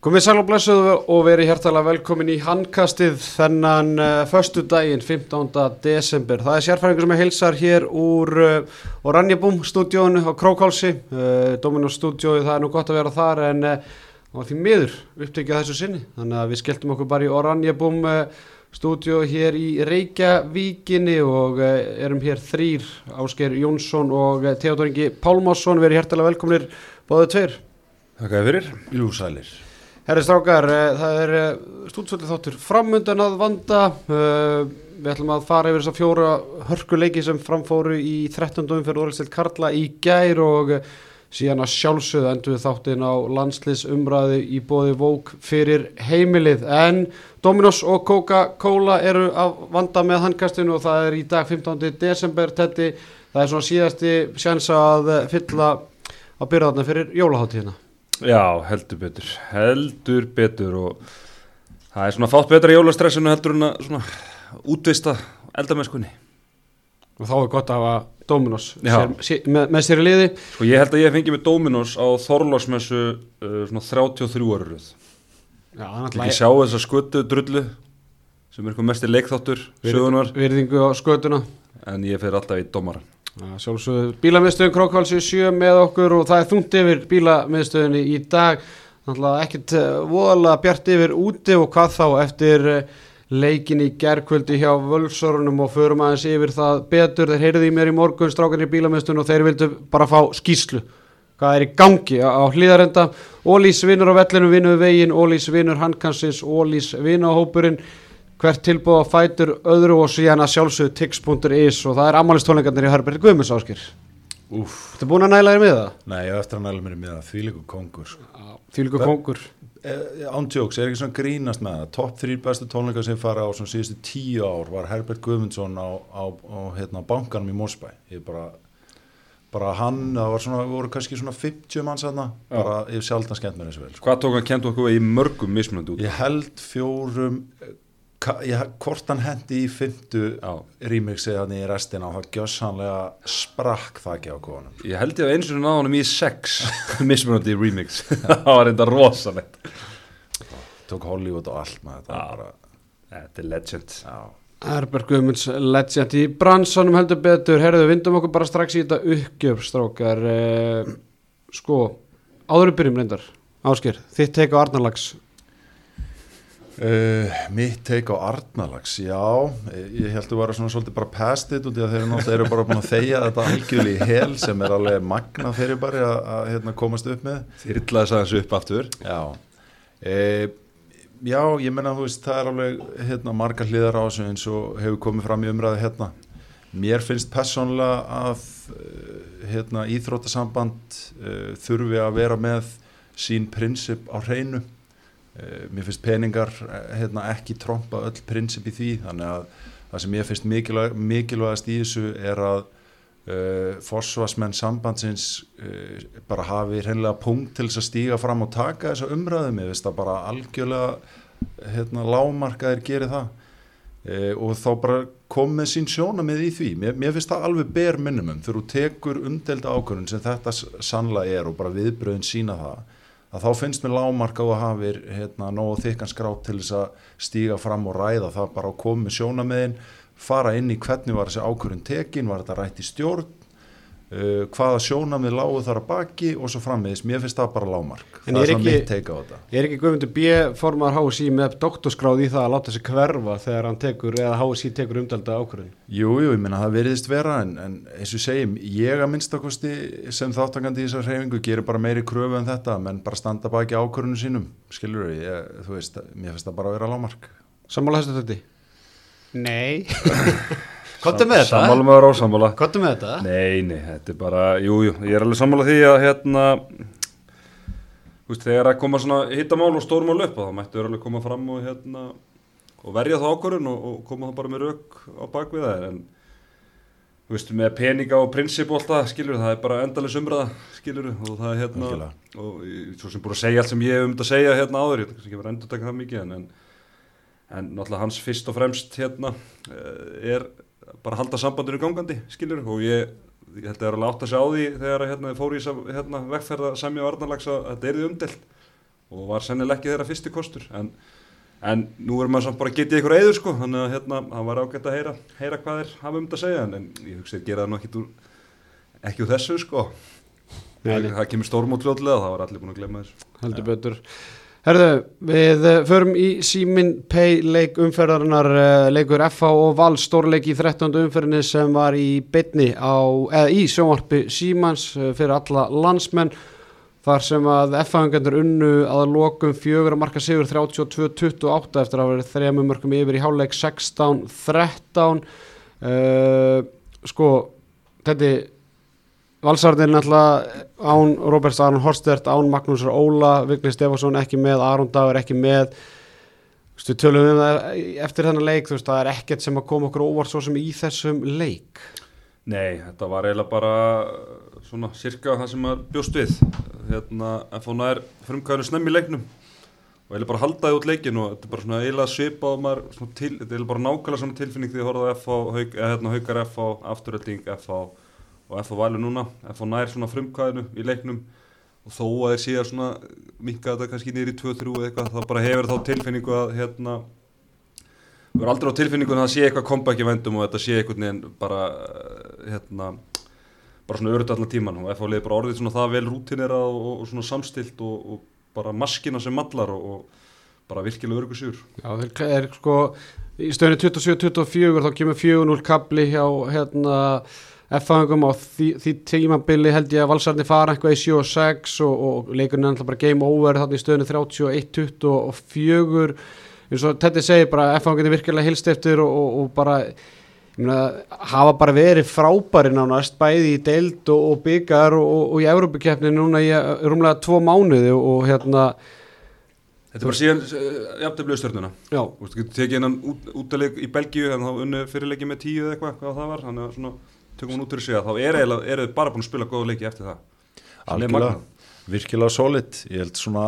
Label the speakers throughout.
Speaker 1: Komið sæl og blessuð og verið hjertalega velkomin í handkastið þennan uh, förstu daginn 15. desember. Það er sérfæringur sem er heilsar hér úr uh, Oranjabúm stúdíónu á Krókálsi, uh, Dominos stúdíói, það er nú gott að vera þar en uh, á því miður upptekið þessu sinni. Þannig að við skelltum okkur bara í Oranjabúm uh, stúdíó hér í Reykjavíkinni og uh, erum hér þrýr, Ásker Jónsson og uh, Theodor Ingi Pálmásson, verið hjertalega velkominir báðu tveir.
Speaker 2: Þakka fyrir. Jú, sælir.
Speaker 1: Herri strákar, uh, það er uh, stúdsvöldi þáttur framundan að vanda uh, Við ætlum að fara yfir þess að fjóra hörkuleiki sem framfóru í 13. umferð Úrælstild Karla í gær og síðan að sjálfsögðu endur þáttinn á landslis umræðu í bóði Vók fyrir heimilið en Dominos og Coca-Cola eru að vanda með handkastinu og það er í dag 15. desember tetti, það er svona síðasti sjans að fylla á byrðarna fyrir jólaháttíðina
Speaker 2: Já, heldur betur. Heldur betur og það er svona fátt betra jólastressinu heldur en að svona útvista eldamennskunni.
Speaker 1: og þá er gott að hafa Dominos sér, með, með sér í liði
Speaker 2: Sko ég held að ég fengi með Dominos á Þorlásmessu uh, svona 33 áruð.
Speaker 1: Já,
Speaker 2: Ekki sjá þessa skötu drullu sem er eitthvað mestir leikþáttur sögunar
Speaker 1: virðingu á skötuna
Speaker 2: en ég fer alltaf í dómaran.
Speaker 1: Já, sjálfsögðu bílamiðstöðun Krókválsi 7 með okkur og það er þungt yfir bílamiðstöðunni í dag. Náttúrulega ekkert uh, voðalega bjart yfir úti og hvað þá eftir uh, leikin í gerkvöldi hjá völsorunum og förum aðeins yfir það betur. Þeir heyrðu í mér í morgun strákan í bílamiðstöðun og þeir vildu bara fá skýslu hvað er í gangi á, hlýðarenda Ólís vinnur á vellinu vinnu við veginn. Ólís vinnur handkansins Ólís vinnahópurinn hvert tilbúð á fætur öðru og síðan að sjálfsögðu tix.is og það er ammælistónleikarnir í Herbert Guðmunds áskir
Speaker 2: Úf.
Speaker 1: Þetta búin að næla þér með það?
Speaker 3: Nei, ég hef eftir að næla mér með það, því líku kongur sko. Hva-
Speaker 1: kongur
Speaker 3: eh, Ándjóks, er ekki svona grínast með það Topp þrýr bestu tónleika sem fara á svona síðustu tíu ár var Herbert Guðmundsson á, á, á hérna, bankanum í Mósbæ Ég bara, bara hann, það var svona, voru kannski svona 50 manns aðna, bara ég hef sjaldan skemmt mér þessu vel sko.
Speaker 2: Hvað tók hann kent okkur í mörgum mismunandi út?
Speaker 3: Ég held fjórum hvort hann hendi í fymtu remixið hann í restina og það gjössanlega sprakk það ekki á konum
Speaker 2: Ég held ég að eins og náða honum í sex mismunandi remix. það var enda rosalegt.
Speaker 3: tók Hollywood og allt með þetta bara,
Speaker 2: Þetta er legend.
Speaker 3: já,
Speaker 1: Herbert Guðmunds legend í bransanum heldur betur. Herðu, vindum okkur bara strax í þetta uppgjöf strákar. Eh, Sko, áður við byrjum reyndar Ásker, þitt teik á Arnarlags
Speaker 3: Uh, mitt teik á Arnalags, já, ég, ég held að vera svona svolítið bara past it út í að þeir eru náttúrulega eru bara búin að þegja þetta algjörlega í hel sem er alveg magna fyrir bara að, að hérna, komast upp með.
Speaker 2: Þyrlaði þess aðeins upp aftur.
Speaker 3: Já, uh, já, ég menna þú veist, það er alveg hérna, margar hliðar á þessu eins og hefur komið fram í umræði hérna. Mér finnst persónlega að hérna, íþróttasamband uh, þurfi að vera með sín prinsip á hreinu. Uh, mér finnst peningar uh, hérna, ekki trompa öll prinsip í því. Þannig að það sem ég finnst mikilvæg, mikilvægast í þessu er að uh, forsvarsmenn sambandsins uh, bara hafi hreinlega punkt til þess að stíga fram og taka þessa umræðu. Mér finnst það bara algjörlega hérna, lámarkaðir gerir það. Uh, og þá bara kom með sín sjónamið í því. Mér, mér finnst það alveg ber minnumum þegar þú tekur umdelda ákvörðun sem þetta sannlega er og bara viðbröðin sína það að þá finnst mér lámarka og hafir hérna, nógu þykkan skrát til þess að stíga fram og ræða það bara að koma með sjónamiðin fara inn í hvernig var þessi ákvörðun tekin var þetta rætt í stjórn uh, hvaða sjónamið lágu þar að baki og svo frammiðis, mér finnst það bara lámark
Speaker 1: En
Speaker 3: það
Speaker 1: er
Speaker 3: svona
Speaker 1: ekki-
Speaker 3: mitt teika á þetta.
Speaker 1: Ég er ekki Guðmundur B. formar HSI með doktorskráð í það að láta sig hverfa þegar hann tekur eða HSI tekur umdelda ákvörðun?
Speaker 3: Jú, jú, ég meina það veriðist vera en, en eins og segjum, ég að minnstakosti sem þáttakandi í þessar hreyfingu gerir bara meiri kröfu en þetta, menn bara standa baki ákvörðunum sínum, skilur ég, þú veist, mér finnst það bara að vera lámark
Speaker 1: Sammála þessu þetta? Nei Kottu með þetta?
Speaker 2: Sammála með það ósammála.
Speaker 1: Kottu með þetta?
Speaker 2: Nei, nei, þetta er bara, jú, jú, ég er alveg sammála því að hérna, þú veist, þegar að koma svona hittamál og stórmál upp, þá mættu þér alveg koma fram og hérna, og verja það ákvörðun og, og koma það bara með rauk á bakvið það, en þú veist, með peninga og prinsip og allt það, skilur, það er bara endalis umræða, skilur, og það er hérna,
Speaker 3: Algjörlega.
Speaker 2: og svo sem búin að segja allt sem ég hef um þetta að segja hérna áður, ég kannski ekki að endur taka það mikið, en, en, en náttúrulega hans fyrst og fremst hérna eh, er bara halda sambandinu gangandi, skilur, og ég, ég held að það er alveg átt að sjá því þegar hérna, fór í þessa hérna, vegferða Semja Varnarlags að þetta er því umdelt og var sennilega ekki þeirra fyrsti kostur en, en nú er maður samt bara getið ykkur eður sko. Þannig að hérna, það var ágætt að heyra, heyra hvað þeir hafa um þetta að segja en, en ég hugsi að gera það nú úr, ekki úr þessu sko.
Speaker 1: Nei,
Speaker 2: það, það kemur stórmót fljóðlega það var allir búin að glemma þessu.
Speaker 1: Heldur betur Herðu, við eh, förum í Símin Pay leik umferðarinnar eh, leikur FH og Val stórleik í 13. umferðinni sem var í bytni á, eða í sjónvarpi Símans eh, fyrir alla landsmenn þar sem að FH-engendur unnu að lokum fjögur að marka sigur 32-28 eftir að vera þrejum mörgum yfir í háleik 16-13 uh, sko þetta Valsarðin náttúrulega án Roberts Aron Horstert, án Magnúsar Óla Vigni Stefánsson ekki með, Aron Dagur ekki með. Þú veist, við tölum um það eftir þennan leik, þú veist, það er ekkert sem að koma okkur óvart svo sem í þessum leik.
Speaker 2: Nei, þetta var eiginlega bara svona cirka það sem maður bjóst við. Hérna, FH nær frumkvæðinu snemm í leiknum og eiginlega bara haldaði út leikin og þetta er bara svona eiginlega svipað og maður til, þetta er eiginlega bara nákvæmlega svona tilfinning því að horfa á FH, hauk, eða hérna haukar FH, afturölding FH og FH valur núna. FH nær svona frumkvæðinu í leiknum og þó að þeir séu svona minka þetta kannski í 2-3 eða eitthvað þá bara hefur þá tilfinningu að hérna við erum aldrei á tilfinningunum að það sé eitthvað comeback í vendum og þetta sé einhvern veginn bara eh, hérna bara svona öruð allan tíman og FH liði bara orðið svona það vel rútinera og, og, svona samstilt og, og bara maskina sem mallar og, og bara virkilega örugu sigur.
Speaker 1: Já, þeir er sko í stöðinu 27-24 þá kemur 4-0 kabli hjá hérna F-fangum á því, því tímabili held ég að valsarni fara eitthvað í 7 og 6 og, og leikurinn er alltaf bara game over þarna í stöðinu 31-24 eins og Teddy segir bara F-fangin er virkilega hilst eftir og, og, og bara meina, hafa bara verið frábæri nánast bæði í deild og, og byggar og, og í Európa-keppni núna í uh, rúmlega tvo mánuði og hérna
Speaker 2: Þetta er bara síðan uh, jafntefnilega stjórnuna
Speaker 1: já,
Speaker 2: Þú getur tekið hennan út, útaleg í Belgíu en þá unnu fyrirleiki með tíu eða eitthvað hvað það var, þannig að svona tökum hún út til að segja þá er eru þið bara búin að spila góða leiki eftir það. Er
Speaker 3: algjörlega, virkilega solid. Ég held svona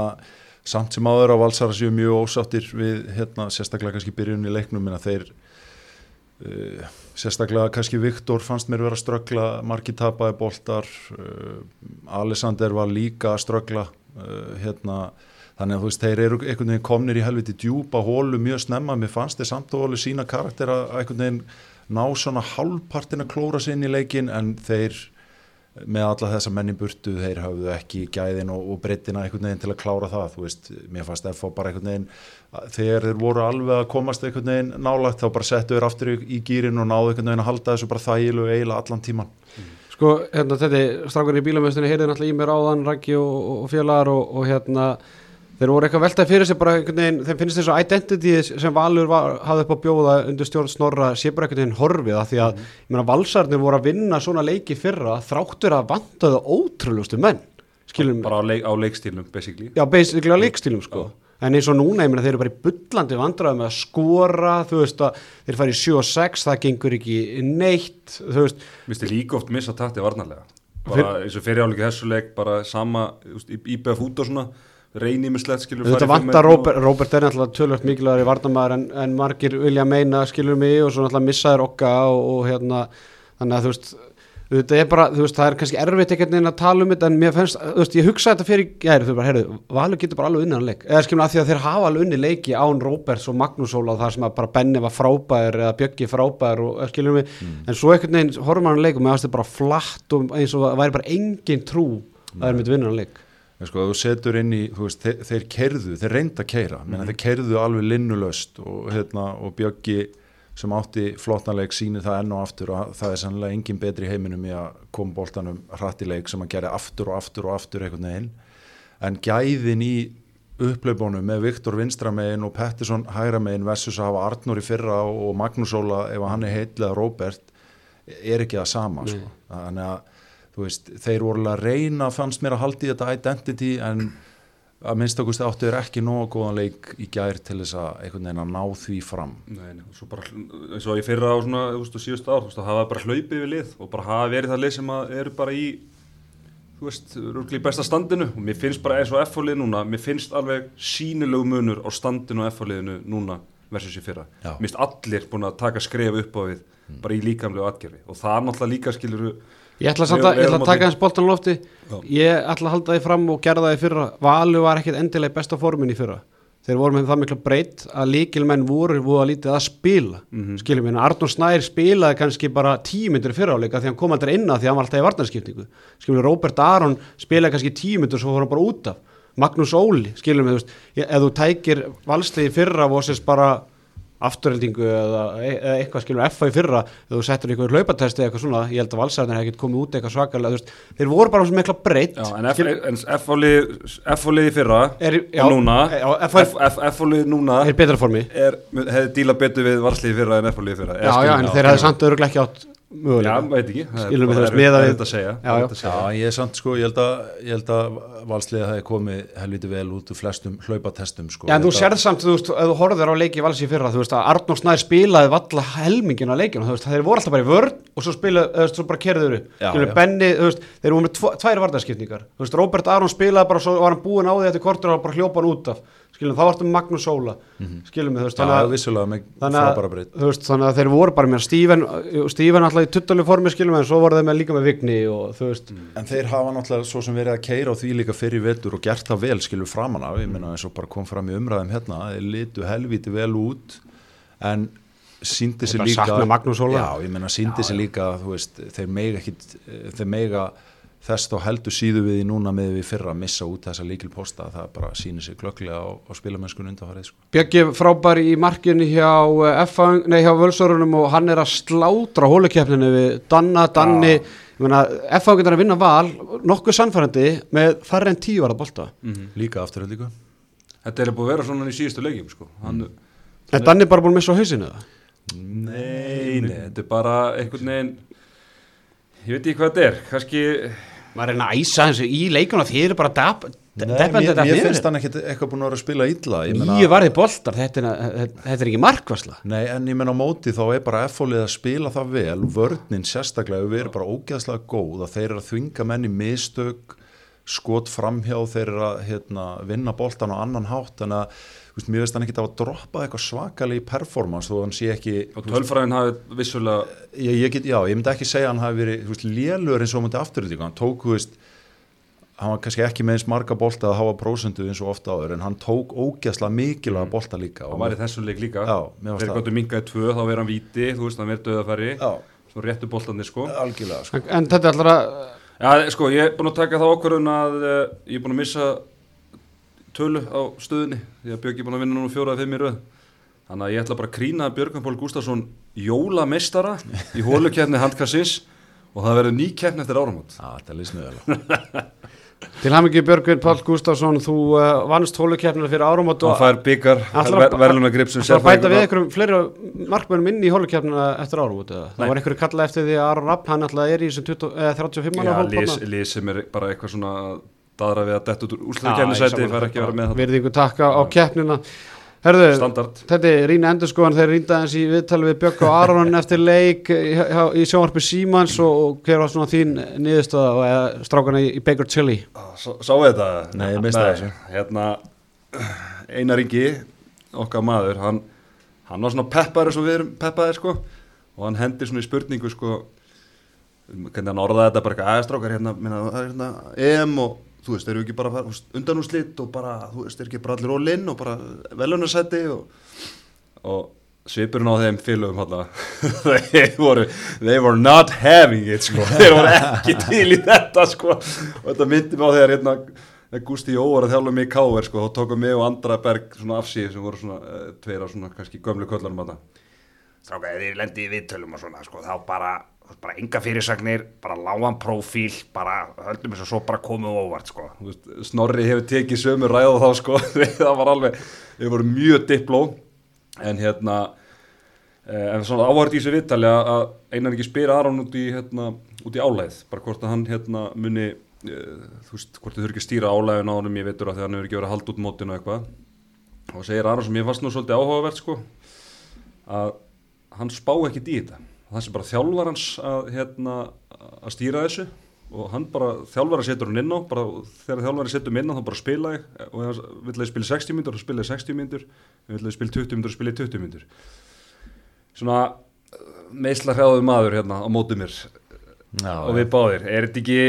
Speaker 3: samt sem áður á valsara séu mjög ósáttir við hérna, sérstaklega kannski byrjun í leiknum en að þeir uh, sérstaklega kannski Viktor fannst mér vera að ströggla margi tapaði boltar uh, Alessander var líka að ströggla uh, hérna þannig að þú veist, þeir eru einhvern veginn komnir í helviti djúpa hólu mjög snemma, mér fannst þeir samt og hólu sína karakter að að einhvern veginn ná svona hálfpartin að klóra sér inn í leikin en þeir með alla þessa menni burtu þeir hafðu ekki gæðin og, og breytina einhvern veginn til að klára það þú veist, mér fannst FH bara einhvern veginn þegar þeir voru alveg að komast einhvern veginn nálagt þá bara settu þeir aftur í, í gýrin og náðu einhvern veginn að halda þessu bara þægilu eiginlega allan tíman
Speaker 1: Sko, hérna, þetta, strákur í bílamöstunni heyrði náttúrulega í mér áðan, Raggi og, og félagar og, og hérna, þeir voru eitthvað veltað fyrir sig bara einhvern veginn, þeim finnst þessu identity sem Valur var, hafði upp á bjóða undir stjórn Snorra, sé bara einhvern veginn horfið að því að, ég meina, valsarnir voru að vinna svona leiki í fyrra, þráttur að vantaðu ótrúlustu menn, skilum,
Speaker 2: bara á, leik, á leikstílnum basically.
Speaker 1: Já, basically á leikstílum, sko. En eins og núna, ég meina, þeir eru bara í bullandi vandræði með að skora, þú veist að þeir fara í 7 og 6, það gengur ekki neitt, þú veist,
Speaker 2: Mér finnst þið líka oft missa takti varnarlega. Bara eins og fyrirjáleiki þessu leik bara sama, þú veist, í- íbæða fút og svona reyni með slett skilur
Speaker 1: Þetta vantar Robert, Robert er náttúrulega tölvöld mikilvægur í varnamæður en, en margir vilja meina skilur mig og svo náttúrulega missaður okka og, og hérna þannig að þú veist þetta er bara, þú veist, það er kannski erfitt einhvern veginn að tala um þetta en mér fannst, þú veist, ég hugsa þetta fyrir gæri, þú bara, heyrðu, Valur getur bara alveg unni hann leik, eða skilur að því að þeir hafa alveg unni leiki án Roberts og Magnús Óla og það sem að bara Benni var frábær eða Bjöggi frábær og skilur mig, en svo einhvern veginn horfum hann leik og mér fannst þetta bara flatt og eins og það væri bara engin trú að þeir myndi vinna hann leik
Speaker 3: sko, þú setur inn í, þú veist, þeir, þeir kerðu, þeir reynda að keira, mm
Speaker 1: Mhm.
Speaker 3: þeir kerðu alveg linnulöst og, hérna, og Bjöggi sem átti flottanleik síni það enn og aftur og það er sannlega engin betri heiminum í að koma boltanum hratt í leik sem að gera aftur og aftur og aftur einhvern veginn. En gæðin í upplaupunum með Viktor Vinstramegin og Pettersson Hægramegin versus að hafa Arnur í fyrra og Magnús Óla ef hann er heitlega Róbert er ekki það sama sko. þannig að þú veist, þeir voru alveg að reyna fannst mér að halda í þetta identity en að minnst okkur áttu er ekki nógu góðan leik í gær til þess að einhvern veginn að ná því fram.
Speaker 2: Nei, nei, svo bara, eins og ég fyrra á svona, þú veist, á síðustu ár, þú veist, það hafa bara hlaupið við lið og bara hafa verið það lið sem að eru bara í, þú veist, rúgli í besta standinu. Og mér finnst bara eins og F-fólið núna, mér finnst alveg sínilegu munur á standinu og F-fóliðinu núna versus í fyrra. Mér finnst allir búin að taka skref upp á við bara í líkamlegu atgerfi og það er náttúrulega líka skiluru,
Speaker 1: Ég ætla samt að, að taka
Speaker 2: því.
Speaker 1: hans boltan á lofti
Speaker 2: Já.
Speaker 1: Ég ætla að halda því fram og gera það í fyrra Valur var ekkit endilega í besta formin í fyrra Þeir voru með það mikla breytt að líkilmenn voru voru að lítið að spila mm -hmm. Skiljum við, Arnur Snær spilaði kannski bara tíu myndir fyrra áleika því hann kom aldrei inn að því hann var alltaf í varnarskiptingu Skiljum við, Róbert Aron spilaði kannski tíu myndir svo fór hann bara út af Magnús Óli, skiljum ég- ef þú tækir valslið í fyrra vosins bara afturheldingu eða, eða eitthvað skilur F í fyrra, þú settur eitthvað hlaupatesti eða eitthvað svona, ég held að valsarðin hefði ekkert komið út eitthvað svakalega, veist, þeir voru bara svo mikla breytt
Speaker 2: en F- en F-fólið í fyrra
Speaker 1: Er- já,
Speaker 2: og núna
Speaker 1: já, F-
Speaker 2: F-fólið núna
Speaker 1: er betra formi.
Speaker 2: hefði díla betur við varslið í fyrra en F-fólið í fyrra
Speaker 1: já, já, en þeir hefði samt öruglega ekki átt
Speaker 2: Já,
Speaker 1: mögulega
Speaker 2: veit ekki Það er
Speaker 1: miðað við-
Speaker 2: erfitt að segja
Speaker 1: Já, já.
Speaker 2: erfitt að segja.
Speaker 3: Já, ég er samt sko, ég held að, ég held að valsliða hefði komið helviti vel út úr flestum hlaupatestum sko.
Speaker 1: Já, en þú
Speaker 3: Þetta-
Speaker 1: sérð samt, þú veist, ef þú horfður á leiki vals í fyrra, þú veist að Arnór Snær spilaði valla helmingin á leikinu, þú veist, þeir voru alltaf bara í vörn og svo spilaði, þú veist, svo bara kerður upp
Speaker 3: Já, já.
Speaker 1: Benni, þú veist, þeir voru með tvo, tvær varnarskipningar, þú veist, Robert Aron spilaði bara, svo var hann búinn á því og skilum, þá vartum Magnús Sóla, skilum, þú veist,
Speaker 3: Já,
Speaker 1: þannig þannig þannig að þeir voru bara með Stíven, Stíven alltaf í tuttalegu formi, skilum, en svo voru þeir með líka með Vigni og þú veist,
Speaker 3: En þeir hafa náttúrulega svo sem verið að keira á því líka fyrir vetur og gert það vel skilur framan af, ég meina eins og bara kom fram í umræðum hérna, þeir litu helviti vel út en síndi sér líka
Speaker 1: Óla.
Speaker 3: Já, ég meina síndi sér líka þú veist, þeir mega ekki þeir mega þess þá heldur síðu við í núna með við fyrra að missa út þessa líkilposta, það bara sýnir sér glögglega á, á spilamennskun undanfarið sko.
Speaker 1: Bjöggi frábær í markinu hjá eh, hjá Völsörunum og hann er að slátra hólukeppninu við Danna, Danni, ég meina F getur að vinna val, nokkuð sannfærandi með færri en tíu var að bolta
Speaker 3: Líka afturhald líka.
Speaker 2: Þetta er búið að vera svona í síðustu leikjum sko. Hann,
Speaker 1: en Danni er bara búin að missa á hausinu það
Speaker 2: Nei, nei, þetta er bara einhvern veginn Ég veit ekki hvað þetta er. Kannski
Speaker 1: maður er að æsa þessu í leikuna þeir eru bara dap,
Speaker 3: Nei, mér, mér finnst hann ekkit eitthvað búin að vera að spila illa
Speaker 1: nýju varði boltar, þetta er, þetta er ekki markvarsla.
Speaker 3: Nei, en ég menna á móti þá er bara F-fólið að spila það vel, vörninn sérstaklega við erum bara ógeðslega góð að þeir eru að þvinga menn í mistök skot framhjá, þeir eru að hérna, vinna boltan á annan hátt en að veist, mér veist hann ekki að droppa eitthvað svakalega í performance þó hann sé ekki
Speaker 2: Og tölfræðin hafi vissulega
Speaker 3: ég, ég get, já, ég myndi ekki segja að hann hafi verið lélur eins og myndi afturlíka hann tók, þú veist hann var kannski ekki með eins marga bolta að hafa prósendu eins og ofta áður en hann tók ógeðslega mikilvæga bolta líka
Speaker 2: Hann var í þessum leik líka. Þeir
Speaker 3: það.
Speaker 2: gáttu minkaði tvö, þá verið hann víti Þú veist, hann verið döðafæri Svo réttu boltandi sko.
Speaker 3: Algjörlega sko.
Speaker 1: en, en þetta er allra
Speaker 2: Já, sko, ég er búin að taka það okkurinn að uh, Ég er búin að missa tölu á stöðunni Því að Björk er búin að vinna núna fjóra eða fimm í röð Þannig að ég ætla bara að krýna Björkan Pól Gustafsson jólameistara í hólukefni handkassins og það verður ný keppni eftir áramót
Speaker 3: Já, þetta líst mjög vel á.
Speaker 1: til hamingi Björgvin Pál Gustafsson þú uh, vannst hólukeppnina fyrir áramót
Speaker 2: og
Speaker 1: og
Speaker 2: fær byggar
Speaker 1: Ætlar að-
Speaker 2: verðluna grip sem
Speaker 1: Það að bæta við einhverjum fleiri markmennum inn í hólukeppnina eftir?
Speaker 2: Nei.
Speaker 1: Það var einhverju kallað eftir því að Aron Rapp hann alltaf er í þessum 20 eh, 35 manna
Speaker 2: Já, daðra við að detta út úr
Speaker 1: ég
Speaker 2: fær ekki að vera með það
Speaker 1: Virðingu takka á keppnina. Herðu,
Speaker 2: Standard.
Speaker 1: þetta er Rína Endurskóðan þeir rýnda eins í viðtali við Björk og Aron eftir leik í, í sjónvarpi Símans og, og hver var svona þín niðurstöða og eða strákana í, Baker Chili
Speaker 2: Sá Sáu þetta?
Speaker 3: Nei, ég missti þessu.
Speaker 2: Hérna, Einar Ingi, okkar maður, hann, hann var svona peppaður eins og við erum peppaðir sko og hann hendir svona í spurningu sko um hvernig hann orðaði þetta bara eitthvað aðstrákar hérna, minna, það er hérna EM og þú veist, eru ekki bara að fara, þú veist, undan úr slitt og bara, þú veist, eru ekki bara allir all in og bara velunarsætti og, og svipurinn á þeim fylgum hérna, þeir voru they were not having it sko þeir voru ekki til í þetta sko og þetta myndi mig á þegar hérna þegar Gústi Jó var að þjálfa mig í K.R. sko þá tókum mig og Andra Berg svona af síð sem voru svona uh, tveir á svona kannski gömlu köllarum þetta
Speaker 4: Stráka, ef þið lendi í viðtölum og svona, sko, þá bara, bara enga fyrirsagnir, bara lágan prófíl, bara höldum þess að svo bara komum óvart, sko.
Speaker 2: Veist, Snorri hefur tekið sömu ræða þá sko það var alveg, við vorum mjög dipló en hérna eh, en svona áhært í þessu viðtali að einan ekki spyr Aron út í hérna, út í álæð, bara hvort að hann hérna muni, uh, þú veist, hvort þau þurfi ekki að stýra álæðin á honum, ég veitur að því að hann hefur ekki verið að halda út mótinu og eitthvað. Og segir Aron sem ég fannst nú svolítið áhugavert sko að hann spá ekkit í þetta það sé bara þjálfar hans að, hérna, að stýra þessu og hann bara, þjálfari setur hann inn á bara, þegar þjálfari setur hann inn á þá bara spila ég. Og ef hann vill að ég spila 60 mínútur þá spila ég 60 mínútur, ef vill að ég spila 20 mínútur þá spila ég 20 mínútur. Svona meðsla hrjáðu maður hérna á mótið mér.
Speaker 3: Já,
Speaker 2: og við báðir, er þetta ekki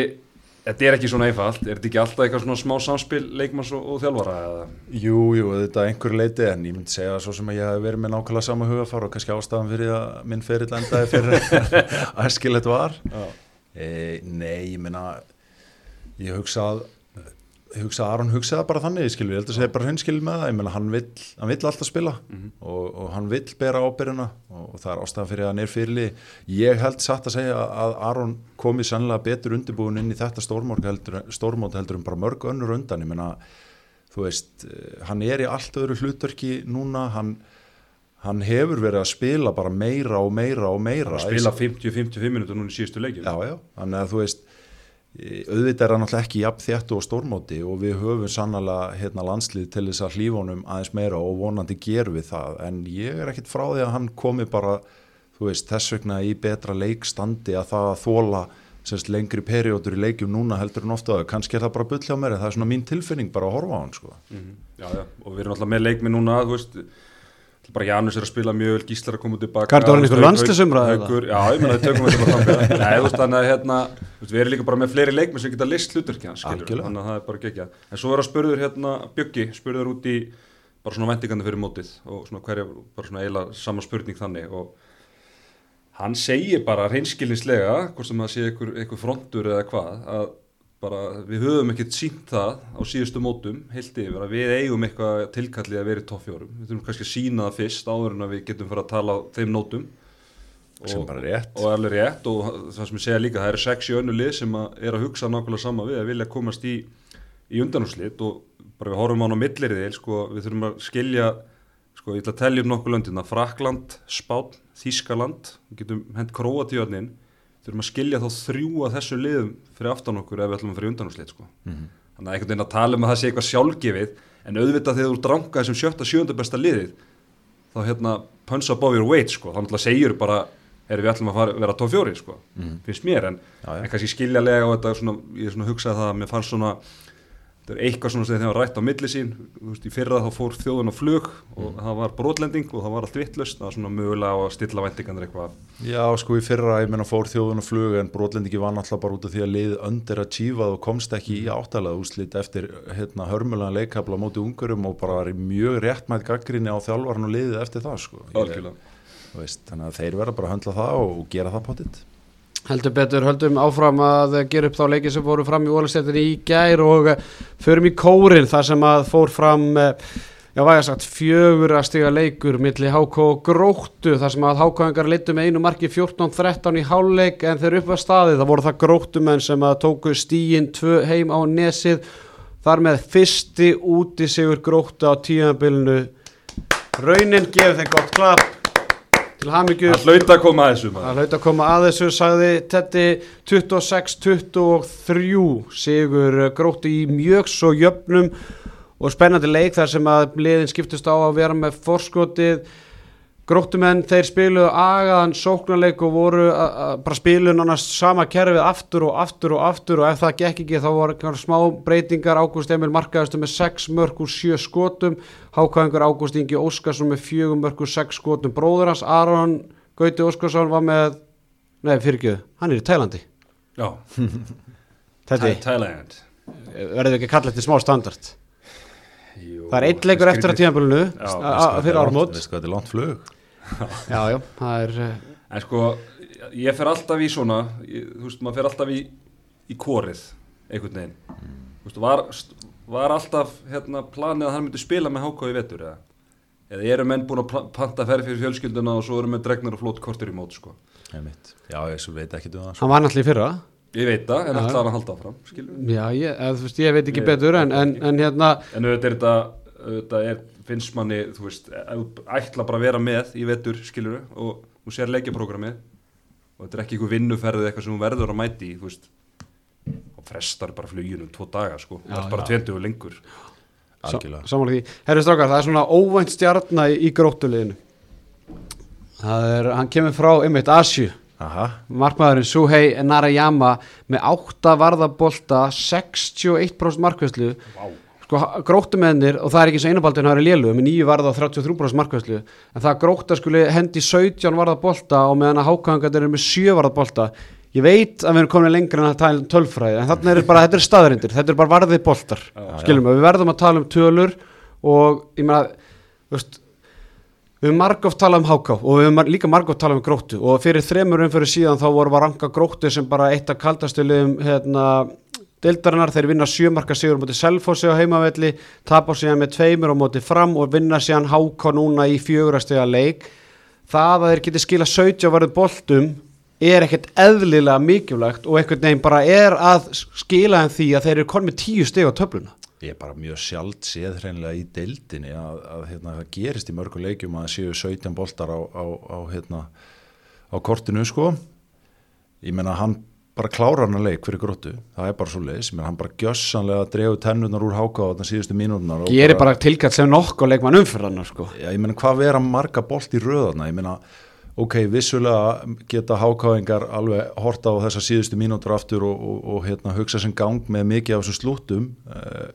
Speaker 2: þetta er ekki svona einfalt, er þetta ekki alltaf eitthvað svona smá samspil leikmanns og, og þjálfara eða?
Speaker 3: Jú, jú, þetta einhver leiti en ég myndi segja svo sem að ég hef verið með nákvæmlega sama hugafar og kannski ástæðan fyrir að minn ferill endaði fyrir að skilja þetta var e, Nei, ég meina ég hugsa að hugsa Aron hugsaði bara þannig skilur, ég held að segja bara hinskil með það. Ég meina hann vill, hann vill alltaf spila og, og hann vill bera ábyrjuna og, og það er ástæðan fyrir að hann er fyrirli ég held satt að segja að Aron komi sannlega betur undirbúin inn í þetta stórmót heldur, heldur um bara mörg önnur undan. Ég meina, þú veist eh, hann er í allt öðru hlutverki núna. Hann, hann hefur verið að spila bara meira og meira og meira.
Speaker 2: Að spila 50-55 minútur núna í síðustu leikjum.
Speaker 3: Já, já, þannig að þú veist auðvitað er hann náttúrulega ekki jafn þjættu og stórmóti og við höfum sannlega hérna, landslið til þess að hlífunum aðeins meira og vonandi gerum við það en ég er ekkit frá því að hann komi bara þú veist, þess vegna í betra leikstandi að það að þóla semst, lengri periódur í leikjum núna heldur en ofta kannski er það bara bull hjá mér það er svona mín tilfinning bara að horfa á hann sko.
Speaker 2: Mhm. Já, já, og við erum alltaf með leikmi núna, þú veist bara Janus er að spila mjög vel, Gíslar að koma tilbaka.
Speaker 1: Hvað er eða?
Speaker 2: Haukur- Já, ég meina, við tökum þetta bara þangað Nei, þú veist, þannig að hérna, við erum líka bara með fleiri leikmi sem geta list hluturki hans, skilur þannig að það er bara gegja En svo er að spurður hérna, Bjöggi, spurður út í bara svona vendingandi fyrir mótið og svona hverja, bara svona eiginlega sama spurning þannig og hann segir bara reynskilinslega, hvort sem það sé einhver, einhver frontur eða hvað, að bara við höfum ekkert sínt það á síðustu mótum, heilt yfir, að við eigum eitthvað tilkallið að vera í toppfjórum. Við þurfum kannski að sína það fyrst áður en að við getum fyrir að tala þeim nótum.
Speaker 3: Sem bara er rétt.
Speaker 2: Og alveg rétt og það sem ég segja líka, það eru sex í önnu lið sem að er að hugsa nákvæmlega sama við að vilja komast í, í undanúslit og bara við horfum á hann á milliriðil, sko, við þurfum að skilja, sko, ég ætla að tellja um nokkuð löndina, Frakland, Spán, Þískaland, við getum hent Króatíðarnin, þurfum að skilja þá þrjú að þessu liðum fyrir aftan okkur ef við ætlum að fyrir undanúslit, sko. Þannig að einhvern veginn að tala um að það sé eitthvað sjálfgefið, en auðvitað þegar þú dranga þessum sjötta, sjönda besta liðið, þá hérna punch above your weight, sko, þá náttúrulega segir bara, erum við ætlum að fara, vera tóf fjóri, sko, finnst mér, en,
Speaker 3: Já, já.
Speaker 2: en kannski skiljalega og þetta svona, ég hugsaði það að mér fannst svona, þetta er eitthvað svona sem þeir hafa rætt á milli sín, veist, í fyrra þá fór þjóðun á flug og það var brotlending og það var allt vittlust, það var svona mögulega á að stilla væntingandir eitthvað.
Speaker 3: Já, sko í fyrra, ég meina fór þjóðun og flug en brotlendingi var náttúrulega bara út af því að lið under achievað og komst ekki í áttalega úslit eftir hérna, hörmulega leikabla á móti ungurum og bara var í mjög réttmætt gaggrinni á þjálfarn og liðið eftir það sko. Ég- veist, þannig að þeir verða bara að höndla það og, og gera það pottitt
Speaker 1: Heldur betur, höldum áfram að gera upp þá leiki sem fóru fram í Ólistættinni í gær og eh, förum í kórin þar sem að fór fram, eh, já væga sagt, fjögur að stiga leikur milli HK Gróttu þar sem að HK-engar litu með einu marki 14-13 í háleik en þeir upp að staði, það voru það Gróttumenn sem að tóku stíin tvö heim á nesið, þar með fyrsti úti sigur Gróttu á tíðanbylnu, raunin gefur þeim gott klapp til hamingju.
Speaker 2: Það hlaut að koma að þessu.
Speaker 1: Það hlaut að koma að þessu, sagði Tetti 26-23 sigur gróttu í mjög svo jöfnum og spennandi leik þar sem að liðin skiptust á að vera með forskotið gróttumenn þeir spiluðu agaðan sóknarleik og voru bara spiluðu nánast sama kerfið aftur og aftur og aftur og ef það gekk ekki þá voru einhverjar smá breytingar. Ágúst Emil markaðastu með 6 mörg úr 7 skotum. Hákvæðingur Ágúst Ingi Óskarsson með 4 mörg úr 6 skotum. Bróður hans Aron Gauti Óskarsson var með nei fyrirgjöðu, hann er í Tælandi.
Speaker 2: Já, Thailand.
Speaker 1: verður ekki að kalla þetta smá standard?
Speaker 2: Jú,
Speaker 1: það er eitt leikur eftir að tíðanbúlinu
Speaker 2: Já,
Speaker 1: fyrir ármót
Speaker 3: hvað þetta er langt flug
Speaker 1: já, já, það er eh,
Speaker 2: En sko, ég fer alltaf í svona, ég, þú veist, maður fer alltaf í, í kórið, einhvern veginn. Þú veist, var, var alltaf hérna, planið að hann myndi spila með háká í vetur, eða? Eða eru menn búin að panta ferð fyrir fjölskylduna og svo eru menn dregnar og flót kortir í mót, sko?
Speaker 3: Já, ég svo veit ekki um það sko.
Speaker 1: hann var náttúrulega í fyrra
Speaker 2: Ég veit það, en alltaf hann að halda áfram,
Speaker 1: já, ég, eða, veist, ég veit ekki
Speaker 2: Ég-
Speaker 1: betur en, en, en hérna
Speaker 2: En auðvitað er þetta, auðvitað er, finnst manni, þú veist, ætla bara að vera með í vetur, skilur við, og þú sér leikjaprógramið, og þetta er ekki einhver vinnuferð eða eitthvað sem þú verður að mæti í, þú veist, og frestar bara fluginu tvo daga, sko,
Speaker 1: Já,
Speaker 2: það er bara
Speaker 1: já.
Speaker 2: tventu og lengur.
Speaker 3: Algjörlega.
Speaker 1: Samanlega því, herri strákar, það er svona óvænt stjarnar í, í gróttuleginu það er, hann kemur frá einmitt Asju,
Speaker 3: Aha,
Speaker 1: markmaðurinn Suhei Narayama með 8 varðabolta 61% markvæslu
Speaker 2: Vá.
Speaker 1: Sko gróttumennir og það er ekki eins og einabaldin það er lélu með 9 varða og 33% markvæslu en það grótta skuli hendi 17 varðabolta og meðan að hákangat eru með 7 varðabolta ég veit að við erum komin lengra en að tala um tölfræði en þarna er bara, þetta er staðarindir, þetta er bara varðið boltar skiljum við, við verðum að tala um tölur og ég meina veist, við höfum margóft talað um háká og við höfum líka margóft talað um gróttu. Og fyrir þremur umfyrir síðan þá vorum við að ranka gróttu sem bara eitt af kaldastulegum hérna, deildarinnar, þeir vinna sjömarka sigur móti Selfossi á heimavelli tapa síðan með tveimur á móti fram og vinna síðan háká núna í fjögurastega leik það að þeir geti skila 17 varðið boltum er ekkert eðlilega mikilvægt og einhvern veginn bara er að skila þeim því að þeir eru konn með 10 steg á töfluna
Speaker 3: Ég er bara mjög sjálft séð hreinlega í deildinni að, að hérna, það gerist í mörgu leikjum að séu 17 boltar á, á, á, hérna, á kortinu sko. Ég meina hann bara klárar hann að leik fyrir gróttu, það er bara svo leiðis, ég hann bara gjössanlega drefu tennunar úr háka á þetta síðustu mínútunar. og
Speaker 1: gerir bara tilkall sem nokkuð leikmann umfyrðan sko.
Speaker 3: Já, ég meina hvað vera marga bolt í röðarna, ég meina ok, vissulega geta hákáingar alveg horta á þessa síðustu mínútur aftur og, og, og hérna, hugsa sem gang með mikið af þessum slúttum uh,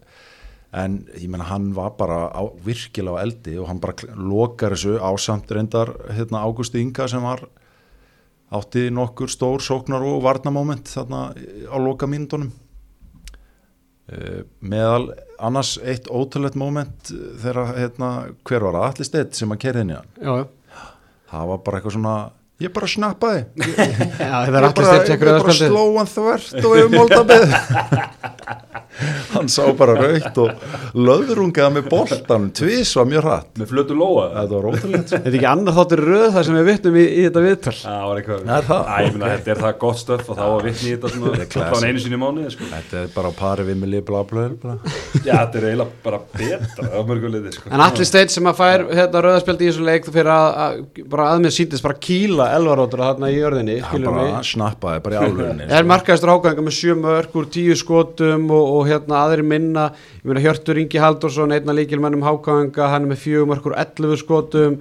Speaker 3: en ég meina hann var bara á, virkilega á eldi og hann bara lokar þessu ásamt reyndar hérna, Ágústi Inga sem var átti nokkur stór sóknar og varnamoment þarna á loka mínútonum uh, meðal annars eitt ótrúlegt moment eh, þegar hérna, hver var það, allir steitt sem að kerði inn í hann?
Speaker 1: Já, já.
Speaker 3: það var bara eitthvað svona ég bara snappaði. Ég,
Speaker 1: Já, er
Speaker 3: ég bara, bara
Speaker 1: auðvitað
Speaker 3: sló hann þvert og yfir moldabið hann sá bara raukt og löðrungaði með boltan tvís var mjög hratt
Speaker 2: Með flötu lóa
Speaker 3: þetta var ótrúlegt
Speaker 1: Þetta er ekki annað þáttur röð það sem við vittum í, í þetta viðtal
Speaker 2: Það var eitthvað
Speaker 3: Er það?
Speaker 2: Æ, ég meina, þetta er það gott stöf og þá var vitni í þetta
Speaker 3: classic.
Speaker 2: Þá einu sinni í mánuði sko.
Speaker 3: þetta er bara pari við með bla bla bla
Speaker 2: Já, þetta er eiginlega bara betra sko.
Speaker 1: En allir steitt sem að fær hérna, röðaspjaldi í þessu leik fyrir að, að bara að mér síndist bara kýla elvarótur þarna í skilur
Speaker 3: bara snappaði bara í alvörinni
Speaker 1: Aðri minna ég meina Hjörtur Ingi Haldursson einna líkilmennum hákanga, hann er með úr 11 skotum.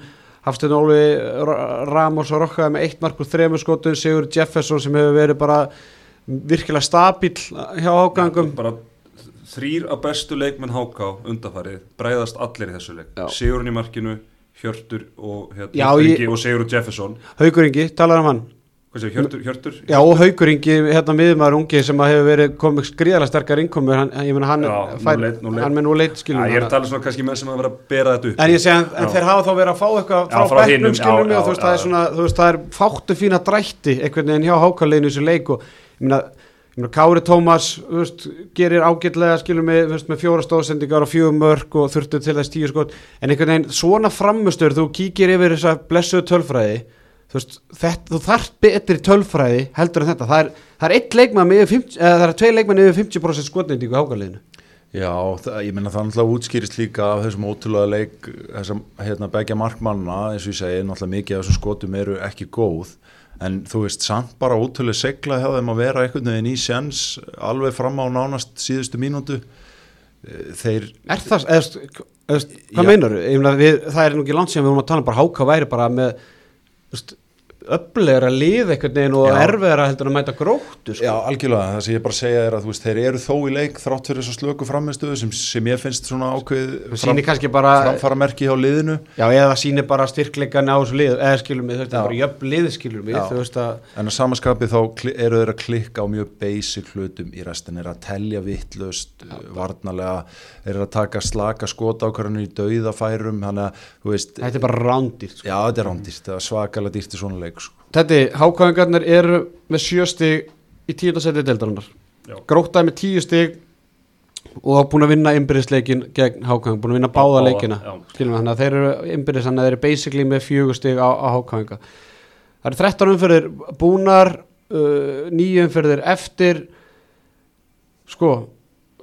Speaker 1: Hafstein Óli Ra- Ramos og Rokkaði með eitt mörg úr þremur skotum. Sigur Jefferson sem hefur verið bara virkilega stabíl hjá hákangum
Speaker 2: Bara þrýr af bestu leikmenn háká undafarið Bræðast allir í þessu leik. Sigurinn í markinu, Hjörtur og, hérna,
Speaker 1: Já, ég-
Speaker 2: og Sigurður Jefferson.
Speaker 1: Haukur Ingi, talar um hann
Speaker 2: Hvað séu, Hjörtur, Hjörtur?
Speaker 1: Já og Haukur Ingi, hérna miðumæður ungi sem hefur verið komið gríðarlega sterkar innkomur hann, ég meina hann,
Speaker 2: Já,
Speaker 1: fær,
Speaker 2: leit- leit.
Speaker 1: hann með nú leit skilum
Speaker 2: Æ, ég er að tala svona kannski með sem að vera að bera þetta upp
Speaker 1: En ég segi, en,
Speaker 2: Já.
Speaker 1: þeir hafa þá verið að fá eitthvað
Speaker 2: Já,
Speaker 1: frá,
Speaker 2: frá
Speaker 1: skilum
Speaker 2: já,
Speaker 1: mig og þú
Speaker 2: já,
Speaker 1: veist, það er
Speaker 2: já.
Speaker 1: svona, þú veist, það er fáttu fína drætti einhvern veginn hjá hákarleginu þessu leik og ég meina Kári Tómas, veist, gerir ágætlega skilum mig, veist, með fjóra stóðsendingar og fjögur mörg og þurftu til þess tíu skot en einhvern veginn svona framustur, þú kíkir yfir þessa blessuðu tölfræði þú veist, þetta, þú þarft betri tölfræði heldur en þetta, það er, það er eitt leikmann með yfir 50, eða það er tvei leikmann yfir 50% skotnendingu hákarleginu
Speaker 3: Já, það, ég menna það náttúrulega útskýrist líka af þessum ótrúlega leik þessum hérna begja markmanna eins og ég segi, náttúrulega mikið af þessum skotum eru ekki góð. En þú veist samt bara ótrúlega segla hjá þeim að vera einhvern veginn í sjens alveg fram á nánast síðustu mínútu. Eh, þeir,
Speaker 1: Er það, eða, eða, eða, hvað meinar við? Það er nú ekki langt sem við vorum að tala um bara háka væri bara með veist, öflegra lið einhvern veginn og
Speaker 3: Já.
Speaker 1: erfiðara heldur að mæta gróttu sko.
Speaker 3: já, algjörlega, það sem ég bara segja er að veist, þeir eru þó í leik þrátt fyrir þess að slöku framistuðu sem, sem ég finnst svona ákveð
Speaker 1: kannski bara
Speaker 3: framfara merki hjá liðinu
Speaker 1: Já, eða sýnir bara styrkleikan á þessu lið eða skilur mig, þetta er bara jöfn lið skilur mig,
Speaker 3: En að samaskapið þá eru þeir að klikka á mjög basic hlutum í restin, er að telja vittlust, varnalega, er að taka slaka skotákvarðinu í dauðafærum,
Speaker 1: þetta er bara rándýrt sko.
Speaker 3: já, þetta er rándýrt,
Speaker 1: Þetta, hákvæðingarnir eru með sjö stig í tíundasæti deildarinnar. Grótaði með tíu stig og búin að vinna innbyrðisleikin gegn hákvæðing, búin að vinna báða leikina þannig að þeir eru innbyrðis þannig að þeir eru basically með fjögur stig á, á hákvæðinga. Það eru 13 umferðir búnar uh, nýju umferðir eftir. Sko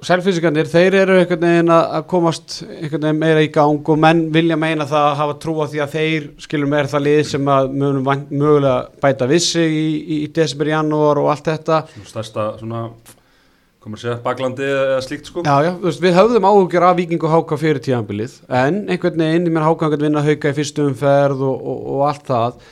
Speaker 1: selfísikarnir, þeir eru einhvern veginn að komast einhvern veginn meira í gang og menn vilja meina það að hafa trú á því að þeir skilum er það lið sem að mögulega bæta vissi í, í, í desember, janúar og allt þetta.
Speaker 2: Svona stærsta svona komur að segja baklandi eða slíkt sko.
Speaker 1: Já, já, þú veist, við höfðum áhugjur af Víking og Háka fyrir tíðanbilið, en einhvern veginn, ég meina Háka hann vinna Hauka í fyrstu umferð og, og, og allt það.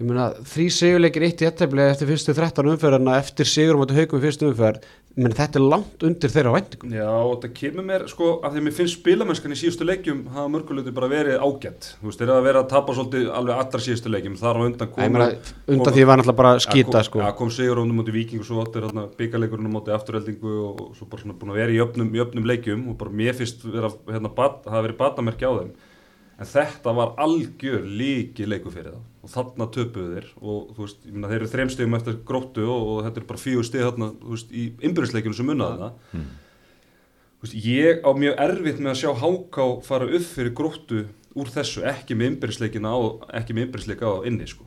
Speaker 1: Ég meina, þrý sigurleikir eitt í ettefli eftir fyrstu 13 umferðina eftir sigur um Haukum í fyrstu umferð, menn þetta er langt undir þeirra væntingum
Speaker 2: Já, og það kemur mér, sko, af því að mér finnst spilamennskan í síðustu leikjum hafa mörguleiti bara verið ágætt. Þú veist, þeir að vera að tapa svolítið alveg allra síðustu leikjum, þar á undan
Speaker 1: Æ,
Speaker 2: kom...
Speaker 1: ég meina, undan því var náttúrulega bara að skýta sko.
Speaker 2: kom, ja, kom sigur ánum mútið Víking og svo áttir hérna, byggaleikurinn á móti afturheldingu og, svo bara svona búin að vera í öfnum, í öfnum leikjum og bara mér finnst vera, hérna, bat, hafa verið batamerki á þeim. En þetta var algjör líki leiku fyrir það og þarna töpuðu þeir. Og þú veist, ég meina, þeir eru þreim stegum eftir gróttu og, og þetta er bara fjögur steg þarna, þú veist, í innbyrðisleikinu sem munnaði það. Þú veist, ég á mjög erfitt með að sjá Háká fara upp fyrir gróttu úr þessu, ekki með innbyrðisleikina á, ekki með innbyrðisleika á inni, sko.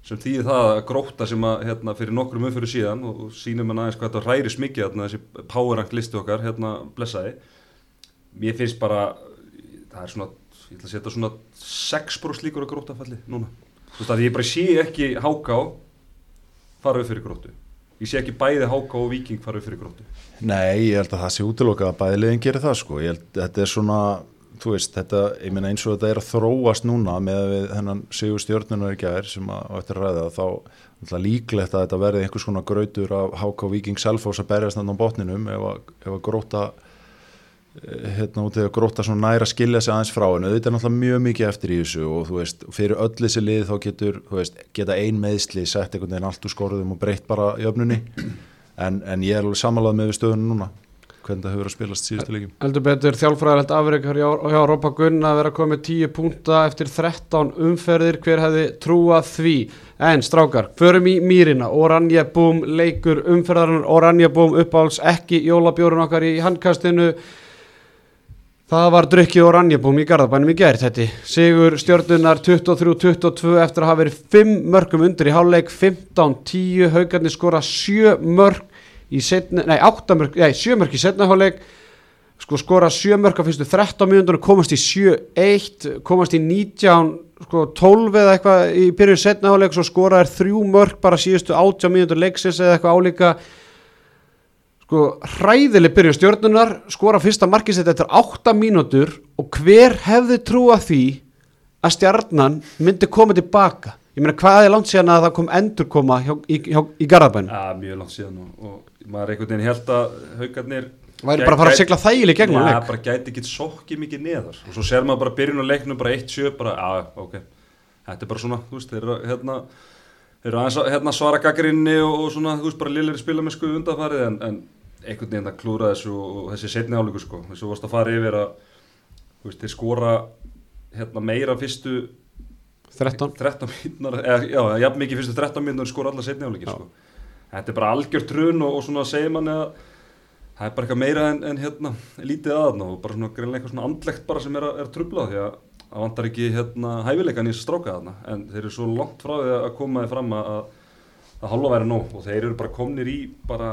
Speaker 2: Sem þýðir það að gróta sem að hérna, fyrir nokkrum umfyrir síðan og, og sínum hann aðeins hvað þetta ræri smikið hérna, þessi powerrank listi okkar hérna blessaði. Mér finnst bara það er svona, ég ætla að setja svona 6% líkur að grótafalli núna. Þú veist að ég bara sé ekki háká fara upp fyrir grótu ég sé ekki bæði háká og viking fara upp fyrir grótu
Speaker 3: Nei, ég held að það sé útilokað að bæðilegin gerir það sko, ég held að þetta er svona þú veist, þetta, ég meina eins og þetta er að þróast núna með að við hennan í gær sem að á eftir að ræða þá náttúrulega líklegt að þetta verði einhvers konar grautur af HK Viking Selfoss að berjast þannig á botninum ef að, ef að gróta hérna út eða gróta svona næra að skilja sig aðeins frá hennu, þetta er náttúrulega mjög mikið eftir í þessu og þú veist, fyrir öll þessi lið þá getur, þú veist, geta ein meðsli sett einhvern veginn allt úr skorðum og breytt bara í öfnunni en, en ég er alveg samanlega með við stöðunum núna hvernig það hefur að spilast síðustu leikjum.
Speaker 1: Heldur betur þjálfræðilegt afreikar hjá, Rópa Gunn að vera komið 10 púnta eftir 13 umferðir, hver hefði trúað því? En strákar, förum í mýrina, Oranje Búm leikur umferðarinn, Oranje Búm uppáhalds ekki jólabjórun okkar í handkastinu Það var drukkið Oranje Búm í Garðabænum í gerð þetta Sigur stjórnunar 23-22 eftir að hafa verið 5 mörgum undir í háluleik 15-10, haugarnir skora 7 mörg í setna, nei 8 mörg, nei 7 mörg í setna háluleik sko skora 7 mörg á fyrstu 13 mínútur komast í 7-1 komast í 19 sko 12 eða eitthvað í byrjun setna háluleik svo skora er 3 mörg bara síðustu 18 mínútur leiksins eða eitthvað álíka sko hræðileg byrjun stjórnunar skora fyrsta markisett eftir 8 mínútur og hver hefði trúað því að stjarnan myndi koma tilbaka? Ég meina hvað er langt síðan að það kom endur koma hjá, í, hjá, í Garðabænum?
Speaker 2: Já, mjög langt síðan og, og maður einhvern veginn held að haugarnir
Speaker 1: væri bara að fara að sigla þægileg gegn
Speaker 2: Já,
Speaker 1: hann leik.
Speaker 2: bara gæti ekki sokkið mikið neðar. Og svo ser maður bara byrjun á leiknum bara 1-7 bara, já, ok, þetta er bara svona þú veist, þeir eru hérna þeir eru aðeins að hérna, svara gaggrinni og, og svona, þú veist, bara liðlega spila með sko undanfarið en, en einhvern veginn það klúra þessu og, þessi setni áleikur sko, þessu varst að fara yfir að þú veist, þeir skora hérna meira fyrstu
Speaker 1: 13
Speaker 2: 13 mínúnar, eða jafn mikið fyrstu 13 mínúnar skora alla setni
Speaker 1: Já.
Speaker 2: sko. þetta er bara algjör trun og, og svona segir manni að það er bara eitthvað meira en, en hérna lítið aðna og bara svona greinlega eitthvað svona andlegt bara sem er að, er að trubla því að það vantar ekki hérna hæfileikan í þess að stráka þarna en þeir eru svo langt frá því að koma þið fram að að halva væri nóg og þeir eru bara komnir í bara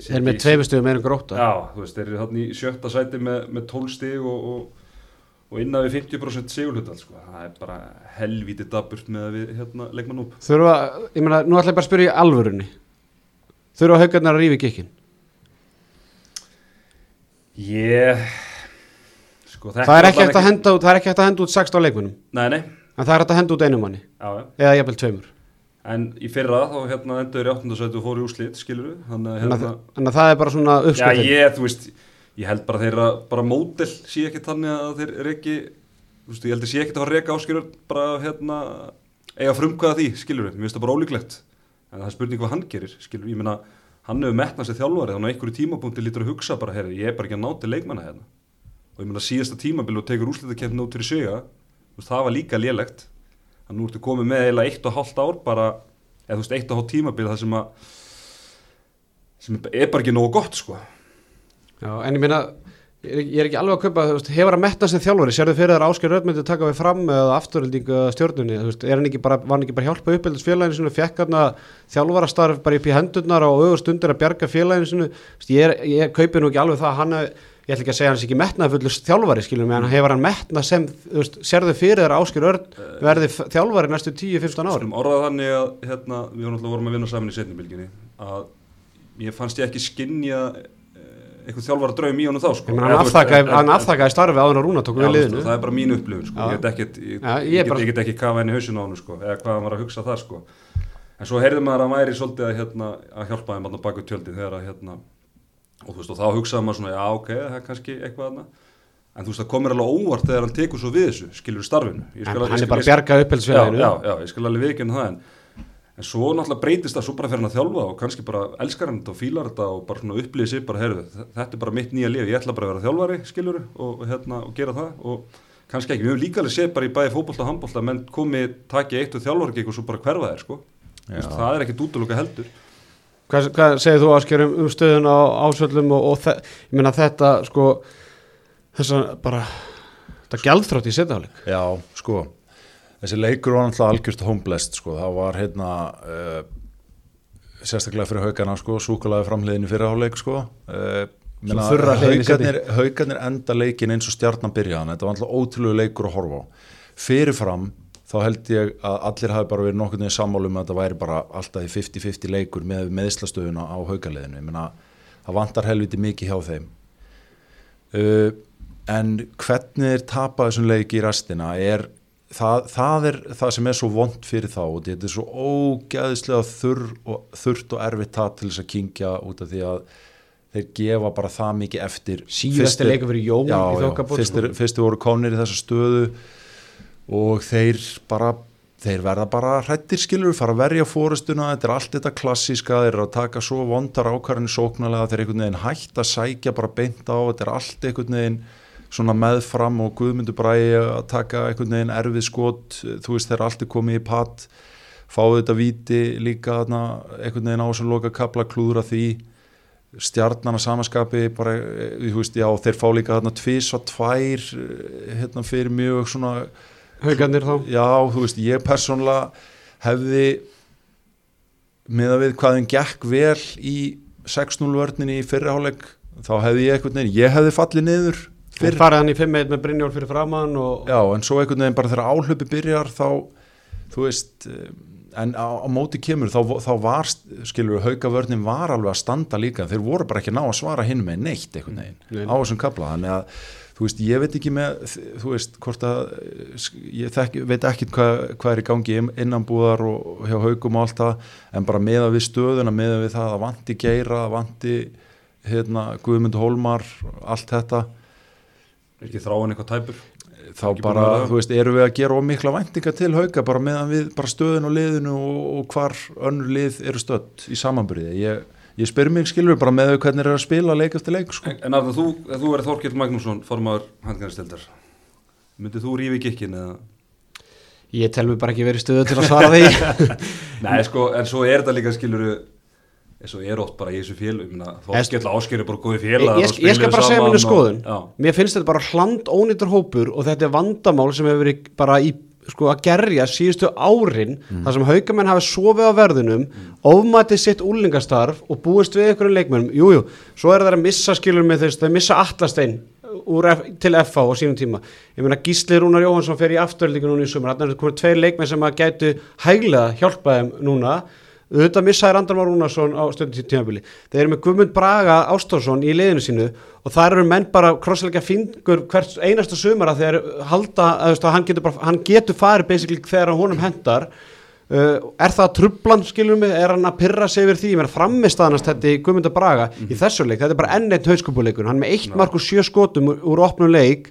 Speaker 1: er með tveimur stöðum meira en gróta
Speaker 2: Já, þú veist, þeir eru þarna í sjötta sæti með, með 12 stig og, og, og innan við 50% sigurhlutal, sko. Það er bara helvítið daburt með að við hérna leikmann upp.
Speaker 1: þurfa, ég meina, nú ætla ég bara að spyrja í alvörunni. Þurfa haugarnar að rífi kikkin
Speaker 2: Ég, sko,
Speaker 1: það er ekki hægt að henda út það er ekki hægt að henda út 16 leikmunum
Speaker 2: Nei, nei,
Speaker 1: en það er hægt að henda út einu manni.
Speaker 2: Já, já.
Speaker 1: eða jafnvel tveimur
Speaker 2: En í fyrra þá hérna endur í 8. sæti og fóru í úrslit, skilur við. Þannig að hérna,
Speaker 1: það er bara svona
Speaker 2: já,
Speaker 1: uppskottin
Speaker 2: ég, þú veist, ég held bara þeirra, bara mótel sé ekki þannig að þeir ekki, þú veist, ég held að sé ekki að fara að reka áskilur bara hérna, eiga frumkvæða því, skilur við. Mér finnst það bara ólíklegt. En það er spurning hvað hann gerir, skilur við. Ég meina, hann hefur metnað sér þjálfarið, þannig að einhverju tímapunkti lítur að hugsa bara, herri, ég er bara ekki að ná til leikmanna hérna. Og ég meina, síðasta tímabil og tekur úrslitakeppni Þannig nú ertu komið með eiginlega eitt og hálft ár bara, eða þú veist, eitt og hálft tímabil það sem að, sem er bara ekki nógu gott, sko.
Speaker 1: Já, en ég meina, ég er, ekki alveg að þú veist, hefur að metna sem þjálfari, sérðu fyrir þar Ásker Rödd myndi taka við fram eða afturöldingu stjórnunni, er hann ekki bara, var hann ekki bara hjálpa uppeldast félaginu sinu, fekk hann að þjálfarastarf bara upp í hendurnar og augur stundir að bjarga félaginu sinu, ég, ég kaupi nú ekki alveg það að hann, ég ætla ekki að segja hans ekki metnað fullur þjálfari, skiljum mig, en hefur hann metnað sem, veist, sérðu fyrir þar Ásker Rödd verði f- þjálfari næstu 10-15 ári.
Speaker 2: Skulum orðað þannig að hérna, við vorum að vinna saman í setnibilginni að ég fannst ég ekki skinja eitthvað þjálfara draum í honum þá sko.
Speaker 1: Hann
Speaker 2: en-
Speaker 1: hann afþakkaði starfi áður en að Rúna tók
Speaker 2: Já,
Speaker 1: við liðinu.
Speaker 2: það er bara mín upplifun sko. Ég, ekkit, ég,
Speaker 1: Já, ég
Speaker 2: ég, get,
Speaker 1: bara-
Speaker 2: get ekki kafa henni hausin á honum sko, eða hvað hann var að hugsa það sko. en svo heyrði maður að hann væri svolítið að, hérna, að hjálpa þeim baka tjöldin þegar að hérna, og þú veist og þá hugsaði maður svona já ok, það er kannski eitthvað þarna. En þú veist það komir alveg óvart þegar hann tekur svo við þessu skilur starfinu. Skal
Speaker 1: En hann er bara að
Speaker 2: skal-
Speaker 1: bjarga
Speaker 2: já, já, já, ég skal alveg viðkynna það en, en svo náttúrulega breytist það svo bara fyrir hann að þjálfa og kannski bara elskar hann þetta og fílar þetta og bara svona upplýði sig bara, heyrðu, þetta er bara mitt nýja líf, ég ætla bara að vera þjálfari, skilur og, hérna, og gera það. Og kannski ekki, við höfum líka alveg séð bara í bæði fótbolta og handbolta menn komi, taki eitt og þjálfari og svo bara hverfa þeir, sko. Það er ekkit útlöka heldur
Speaker 1: Hvað, hvað segir þú Ásker um, um stöðun á ásvöllum og, og ég meina þetta sko þess að bara þetta gjaldþrótt í setjáleik
Speaker 3: Já, sko þessi leikur var náttúrulega algjörst homeblest sko, það var hérna uh, sérstaklega fyrir haugana sko, súkulaði framliðin í fyrirháleik sko. Uh, haugarnir, enda leikin eins og stjarnan byrjaðan, þetta var náttúrulega ótrúlega leikur að horfa á. Fyrirfram þá held ég að allir hafi bara verið nokkurn veginn sammálum að þetta væri bara alltaf í 50-50 leikur með meðslastöðuna á haugaliðinu, ég meina það vantar helviti mikið hjá þeim. Uh, en hvernig er tapa þessum leiki í restina er það, það er það sem er svo vond fyrir þá og þetta er svo ógæðislega þurr og, þurrt og erfitt tap til þess að kingja út af því að þeir gefa bara það mikið eftir.
Speaker 1: Síðasti
Speaker 3: Fyrstir-
Speaker 1: leikur fyrir
Speaker 3: fyrstir,
Speaker 1: sko.
Speaker 3: fyrstir voru konir í þessa stöðu og þeir bara þeir verða bara hrættir skilur fara að verja fórustuna, þetta er allt þetta klassíska þeir eru að taka svo vondar ákvarðin sóknarlega, þeir eru einhvern veginn hætt að sækja bara beint á, þetta er allt einhvern veginn svona meðfram og Guðmundur Bræði að taka einhvern veginn erfið skot, þú veist þeir allt er komið í patt fáðu þetta víti líka þarna, einhvern veginn á sem loka kapla klúðra því stjarnan að samaskapi bara, eh, þú veist, já, þeir fá líka þarna tvis og tvær eh, hérna fyrir mjög svona
Speaker 1: haugarnir þá?
Speaker 3: Já, þú veist, ég persónlega hefði með að við hvað þeim gekk vel í 6-0 vörninni í fyrriháleik þá hefði ég einhvern veginn, ég hefði fallið niður fyrr,
Speaker 1: farið hann í 5-1 með Brynjólf fyrir framann og
Speaker 3: já, en svo einhvern veginn bara þegar áhlaupi byrjar þá, þú veist eh, en á, á móti kemur þá, þá var, skilur við, haugavörnin var alveg að standa líka, þeir voru bara ekki ná að svara hinn með neitt einhvern veginn
Speaker 1: Nei.
Speaker 3: á þessum kapla, þannig að þú veist, ég veit ekki með, þú veist, hvort að ég þekk, veit ekki hvað, hvað er í gangi innanbúðar og hjá haugum og allt það, en bara meða við stöðuna meða við það að vanti geira að vanti, hérna Guðmund Hólmar, allt þetta.
Speaker 2: Er ekki þráin eitthvað tæpur
Speaker 3: þá bara,
Speaker 2: að það.
Speaker 3: þú veist, erum við að gera ómikla væntinga til hauka bara meðan við bara stöðun og liðinu og, og hvar önnur lið eru stödd í samanbyrði ég, ég spyr mig skilur bara með þau hvernig er að spila leik eftir leik sko.
Speaker 2: en Arður, þú, ef þú verið Þorkild Magnússon formaður handgænastildar myndið þú rífi gikkin eða
Speaker 1: ég tel mér bara ekki verið stöðu til að svara því
Speaker 2: Nei, sko, en svo er þetta líka skiluru eins og er oft bara í þessu félug Þorkild Ásker er bara góði
Speaker 1: ég,
Speaker 2: félag
Speaker 1: ég, ég skal bara segja mínu skoðun.
Speaker 2: Já,
Speaker 1: mér finnst þetta bara hland ónýttur hópur og þetta er vandamál sem hefur verið bara í sko að gerja síðustu árin þar sem haugamenn hafi sofið á verðunum ofmatið sitt úlingastarf og búist við einhverjum leikmennum, jújú jú, svo er það að missa skilur með þess, það missa allastein úr F, til FA á sínum tíma. Ég meina Gísli Rúnar Jóhansson fer í afturlíku núna í sumar, þannig að það komið tveir leikmenn sem að gætu hæglega hjálpa þeim núna auðvitað missaði Randar Rúnarsson á stundin tímabili. Þeir eru með Guðmund Braga Ástórsson í liðinu sínu og þar eru menn bara krossleika fingur hvert einasta sumara þegar halda, að, hann, getur bara, hann getur farið basically þegar honum hendar uh, er það trublan skilur mig, er hann að pyrra sig yfir því, ég meina frammistaðanast þetta í Guðmund Braga í þessu leik, þetta er bara enn eitt hauskupuleikur, hann með eitt mark og sjö skotum úr, úr opnum leik.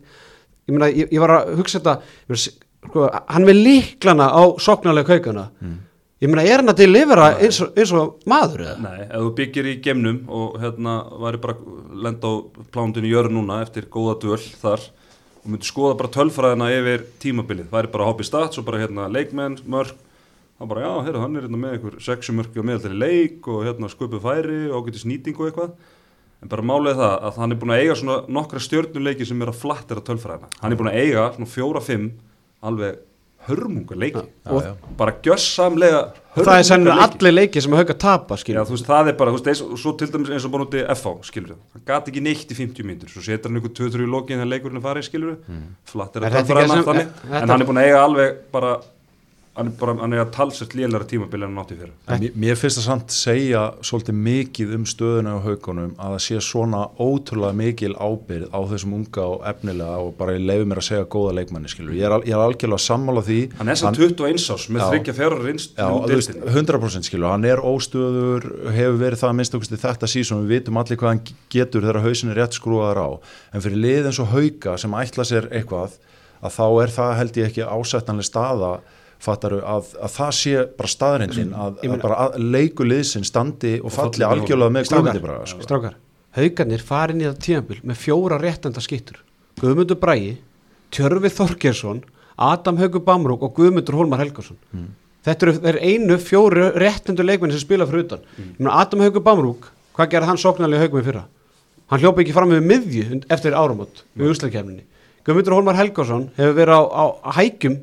Speaker 1: Ég meina, ég, ég var að hugsa þetta meina, sko, hann með líklana á soknarleik haugana ég meina, er hann að delivera eins og, eins og maður eða?
Speaker 2: Nei, ef þú byggir í gemnum og hérna væri bara lenda á plándinu jörn núna eftir góða dvöl þar og myndi skoða bara tölfræðina yfir tímabilið, væri bara að hoppa í stats og bara hérna leikmenn, mörg þá bara já, heyrðu, hann er hérna með einhver sexu mörg og meðaltali leik og hérna sköpuð færi og ágætis nýting og eitthvað. En bara málið það að hann er búin að eiga svona nokkra stjörnuleiki sem er að flattera tölfræðina. Hann er búin að eiga svona fjóra-fimm alveg hörmunga leiki
Speaker 3: Já,
Speaker 1: Og-
Speaker 3: já.
Speaker 2: bara gjössamlega
Speaker 1: og það er sennilega allir leiki sem hauga tapa
Speaker 2: Já, veist, það er bara, þú veist, eins, svo til dæmis eins og bara úti FH, skilur við, hann gati ekki neitt í 50 mínútur, svo setur hann ykkur 2-3 í lokin þegar leikurinn er farið, skilur við, flatt er að
Speaker 1: þetta
Speaker 2: tölfræðina
Speaker 1: ekki
Speaker 2: þannig, en hann er búin að eiga alveg bara hann er bara, hann er að talsett lélæra tímabili en hann átti fyrir
Speaker 3: Mér, finnst það samt segja svolítið mikið um stöðuna á haugunum að það sé svona ótrúlega mikil ábyrð á þessum unga og efnilega og bara ég leiði mér að segja góða leikmanni skilur. Ég er, al, ég er algjörlega sammála því
Speaker 2: hann er sem 21 ás með þryggja
Speaker 3: þú veist, 100% skilur, hann er óstöður, hefur verið það minnst okkur þetta sísón, við vitum allir hvað hann getur þegar hausin er rétt skrúaðar á, að þá er það held ég ekki ásættanlega staða, fattaru, að, að það sé bara staðrindin, að, að bara að leiku liðsinn standi og falli
Speaker 2: með
Speaker 3: algjörlega með
Speaker 1: Strákar,
Speaker 3: sko.
Speaker 1: strákar, haugarnir farin í það tímabil með fjóra réttenda skittur Guðmundur Bræi, Tjörfi Þorgersson Adam Haugur Bamrúk og Guðmundur Hólmar Helgarsson þetta eru þeir einu fjóru réttendu leikmenni sem spila fyrir utan mm. Adam Haugur Bamrúk, hvað gerði hann sóknarlega haugum í fyrra? Hann hljópa ekki fram við miðju eftir áramót við úslagkefninni Guðmundur Hólmar Helgarsson hefur verið á, á, á hækjum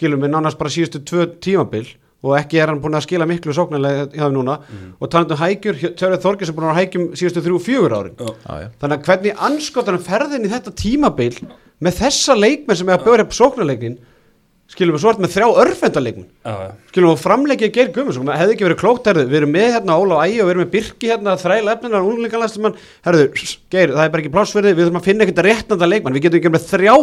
Speaker 1: skilum við nánast bara síðustu tvö tímabil og ekki er hann búin að skila miklu sóknarlega hjá þeim núna og talandi um hækjur, Tjörfi Þorgersson er búin að hækjum síðustu þrjú, fjögur árin
Speaker 2: Já.
Speaker 3: Já, já.
Speaker 1: Þannig að hvernig anskotanum ferðin í þetta tímabil með þessa leikmenn sem er að bjóða upp sóknarleiknin skilum við svo ert með þrjá
Speaker 2: já.
Speaker 1: skilum við framleikið Geir Guðmundsson það hefði ekki verið klókt herðu, við erum með hérna Óla Ægi og við erum með Birki hérna þræla efninar úlingalæstumann, herðu, Geir, það er bara ekki plássverði, við þurfum að finna eitthvað réttnanda leikmann, við getum ekki með þrjá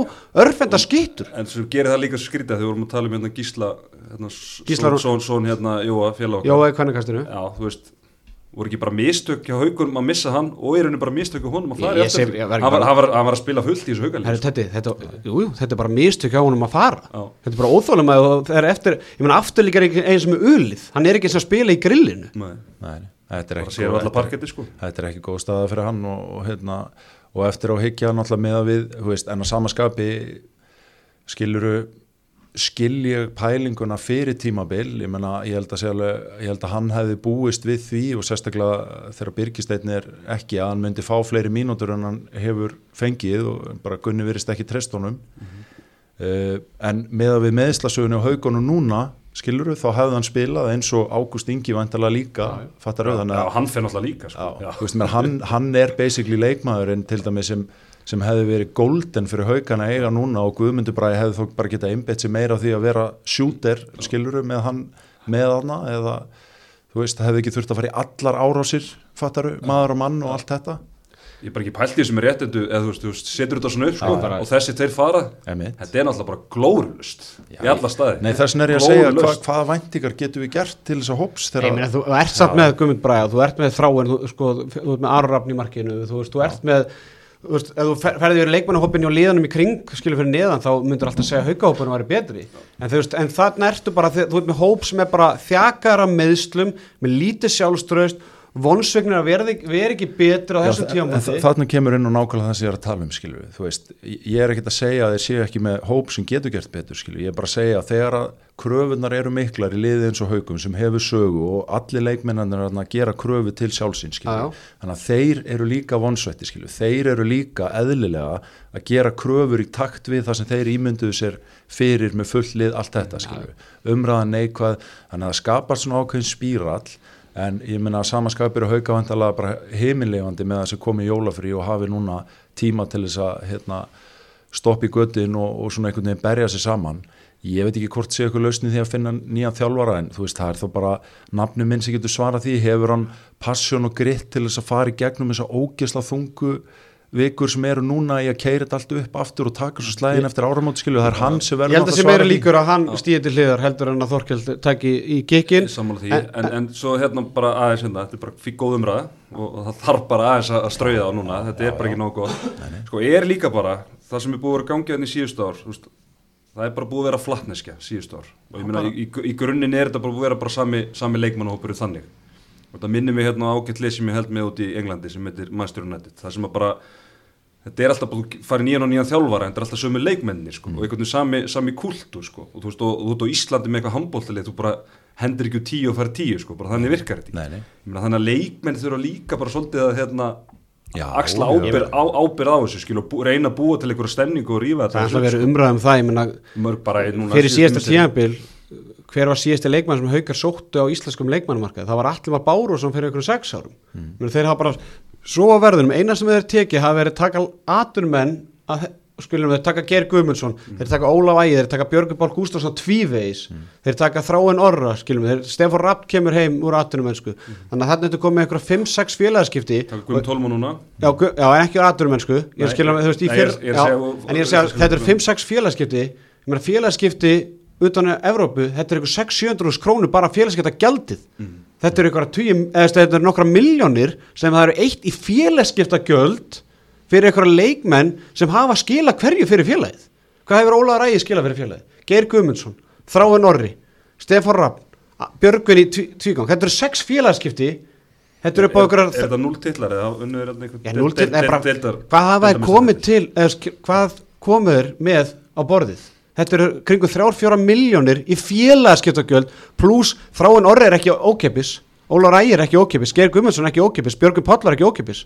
Speaker 1: örfenda skýttur
Speaker 2: en svo gerir það líka skrítið þegar við vorum að tala um hérna Gísla hérna,
Speaker 1: Gísla
Speaker 2: Són- Són, hérna, Jóa, félag
Speaker 1: Jóa í
Speaker 2: þú veist, voru ekki bara mistök hjá haugunum að missa hann og er henni bara mistök hjá honum að fara
Speaker 1: Ég
Speaker 2: í
Speaker 1: seg-
Speaker 2: aftur.
Speaker 1: ég var
Speaker 2: hann, var, hann, var, hann var að spila fullt í þessu
Speaker 1: Herru,
Speaker 2: haugalið
Speaker 1: þetta, þetta, jú, jú, þetta er bara mistök hjá honum að fara.
Speaker 2: Já.
Speaker 1: þetta er bara óþólum að það er eftir ég meina afturlíkar er ekki eins og með ulið. Hann er ekki eins að spila í grillinu.
Speaker 2: Nei,
Speaker 3: Nei, þetta er
Speaker 2: bara
Speaker 3: ekki
Speaker 2: séu
Speaker 3: góð- er-
Speaker 2: parketti sko.
Speaker 3: þetta er ekki góð staða fyrir hann og, og, hérna, og eftir á higgja náttúrulega með að við, þú veist, en að samaskapi skiluru skilja pælinguna fyrir tímabil. Ég menna, ég held alveg- ég held að hann hefði búist við því og sérstaklega þegar Birgisteinn er ekki að hann myndi fá fleiri mínútur en hann hefur fengið og bara Gunni virist ekki treyst honum. Uh, en með að við meðslasögunni á haugunum núna skiluru, þá hefði hann spilað eins og Ágúst Ingi vantarlega líka fattar
Speaker 2: Já,
Speaker 3: þannig að
Speaker 2: hann sko.
Speaker 3: Hann, hann er basically leikmaðurinn til dæmis sem, sem hefði verið golden fyrir haugana að eiga núna og Guðmundubræði hefði þó bara getað einbett sér meira á því að vera shooter skiluru með hann með hana eða þú veist, hefði ekki þurft að fara í allar árásir fattaru, maður og mann og allt þetta?
Speaker 2: Ég er bara ekki pælt í þessum réttindu eða þú veist, þú setur þetta svona upp sko,
Speaker 1: bara-
Speaker 2: og þessi tveir fara
Speaker 3: Einmitt.
Speaker 2: þetta er náttúrulega bara glórulust í alla staði.
Speaker 3: Nei, þess vegna er ég að segja hva, hvaða væntingar getum við gert til þess að hóps þegar
Speaker 1: meina, þú ert satt með Guðmund Braga, þú ert með Þráin, þú, sko, þú ert með Arrafn í markinu, þú veist, þú ert með, þú veist, ef þú fer- ferði verið leikmannahópinni og liðanum í kring, skilur fyrir neðan, þá myndur alltaf segja að haugahópinu væri betri. En veist, en þarna ertu bara, þú ert með hóp sem er bara þjakara meðslum, með lítið sjálfströðst, vonsvegnir að vera, vera ekki betri á þessum
Speaker 3: en
Speaker 1: tíamóti.
Speaker 3: þa- þarna kemur inn og nákvæmlega það sem ég er að tala um skilur við, þú veist, ég er ekkert að segja að þeir séu ekki með hóp sem getur gert betur skilur við, ég er bara að segja að þegar að kröfunar eru miklar í liði eins og haugum sem hefur sögu og allir leikmennarnir er að gera kröfu til sjálfsinn þannig að þeir eru líka vonsvetti skilur þeir eru líka eðlilega að gera kröfur í takt við það sem þeir ímynduðu sér fyrir með full lið allt þetta skilur umræðan neikvað þannig að það skapar svona ákveðin spírall en ég minna að samaskapir og haugavandala bara heiminlegandi með það sem kom í jólafrí og hafi núna tíma til þess að hérna, stoppa í göttin og, og svona einhvern veginn berja sér saman ég veit ekki hvort sé eitthvað lausni því að finna nýjan þjálfara en þú veist það er þó bara nafni minn sem getur svara því. Hefur hann passion og gritt til þess að fara í gegnum þess að ógesla þungu vikur sem eru núna í að keira þetta allt upp aftur og taka svo slæðin eftir áramót skilju það er hann sem
Speaker 1: Ég
Speaker 3: verður
Speaker 1: held að
Speaker 3: náttúrulega
Speaker 1: sem meira
Speaker 3: svara því.
Speaker 1: líkur að hann stíði til hliðar heldur en að Þorkjeld taki í kikkin.
Speaker 2: sammála því,
Speaker 1: En-
Speaker 2: en, en, svo hérna bara aðeins hérna, þetta er bara fyrir góð umræða og, og það þarf bara aðeins að, strauja á núna. Þetta er bara ekki nógu gott. Sko er líka bara, það sem er búið að vera gangið hérna í síðustu ár það er bara búið að vera flatneskja síðustu ár. Og ég meina í, í, grunninn er þetta bara búið að vera bara sami, sami leikmannahópur þannig. Og það minnir mig hérna á ágætt lið sem ég held með út í Englandi sem heitir Master United. Það sem að bara þetta er alltaf bara, þú farið nýjan og nýjan þjálfara en þetta er alltaf sömu leikmennir sko, og einhvern veginn sami, sami kultu sko, og þú veist, og, og þú ert á Íslandi með eitthvað handbóltalið, þú bara hendur ekki úr tíu og fær tíu sko, bara þannig virkar þetta ekki. Þannig að leikmenn þurfa líka bara svolítið að hérna, axla ábyrð á, ábyrð á þessu skil, og bú, reyna að búa til einhverja stemningu og rífa
Speaker 1: Það er alltaf
Speaker 2: þetta
Speaker 1: verið umræðum það, ég menna,
Speaker 2: mörg bara í núna
Speaker 1: fyrir síðasta tíðanbíl hver var síðasti leikmann sem haukar sóttu á íslenskum leikmannumarkaði, það var allir maður báru sem fyrir einhverjum sex árum. Mm. þeir hafa bara svo að verðunum, eina sem þeir tekið hafa verið taka aturmenn að skulum þeir taka Geir Guðmundsson þeir taka Ólaf Ægir, þeir taka Björgur Bál Gústafsson tvívegis, þeir taka Þráin Orra skilum þeir, Stefán Rapp kemur heim úr atvinnumennsku, þannig að þarna ertu komið einhverja 5-6 félagaskipti.
Speaker 2: Takk Guðum Tólma núna.
Speaker 1: Já, já, en ekki úr
Speaker 2: segja-
Speaker 1: en ég er að þetta er 5-6 félagaskipti. Félagaskipti utan Evrópu, þetta er eitthvað 600-700 krónur bara félagaskipta gjaldið þetta er eitthvað nokkra miljónir sem það eru eitt í félagaskipta gjöld fyrir eitthvað leikmenn sem hafa skila hverju fyrir félagið. Hvað hefur Ólaður Ægi skila fyrir félagið? Geir Guðmundsson, Þráin Orri Stefán Rapp, Björgvin í tví- tvígang. Þetta eru sex félagaskipti þetta eru upp á
Speaker 2: Er,
Speaker 1: einhverjar
Speaker 2: er þetta núl titlar eða unnur er deildar
Speaker 1: hvað hafa komið til eða, hvað komuður með á borðið? Þetta eru kringu þrjár fjóra miljónir í félagaskiptagjöld pluss þráin orri er ekki ókepis Ólar Ægir er ekki ókepis, Geir Guðmundsson er ekki ókepis Björgur Páll er ekki ókepis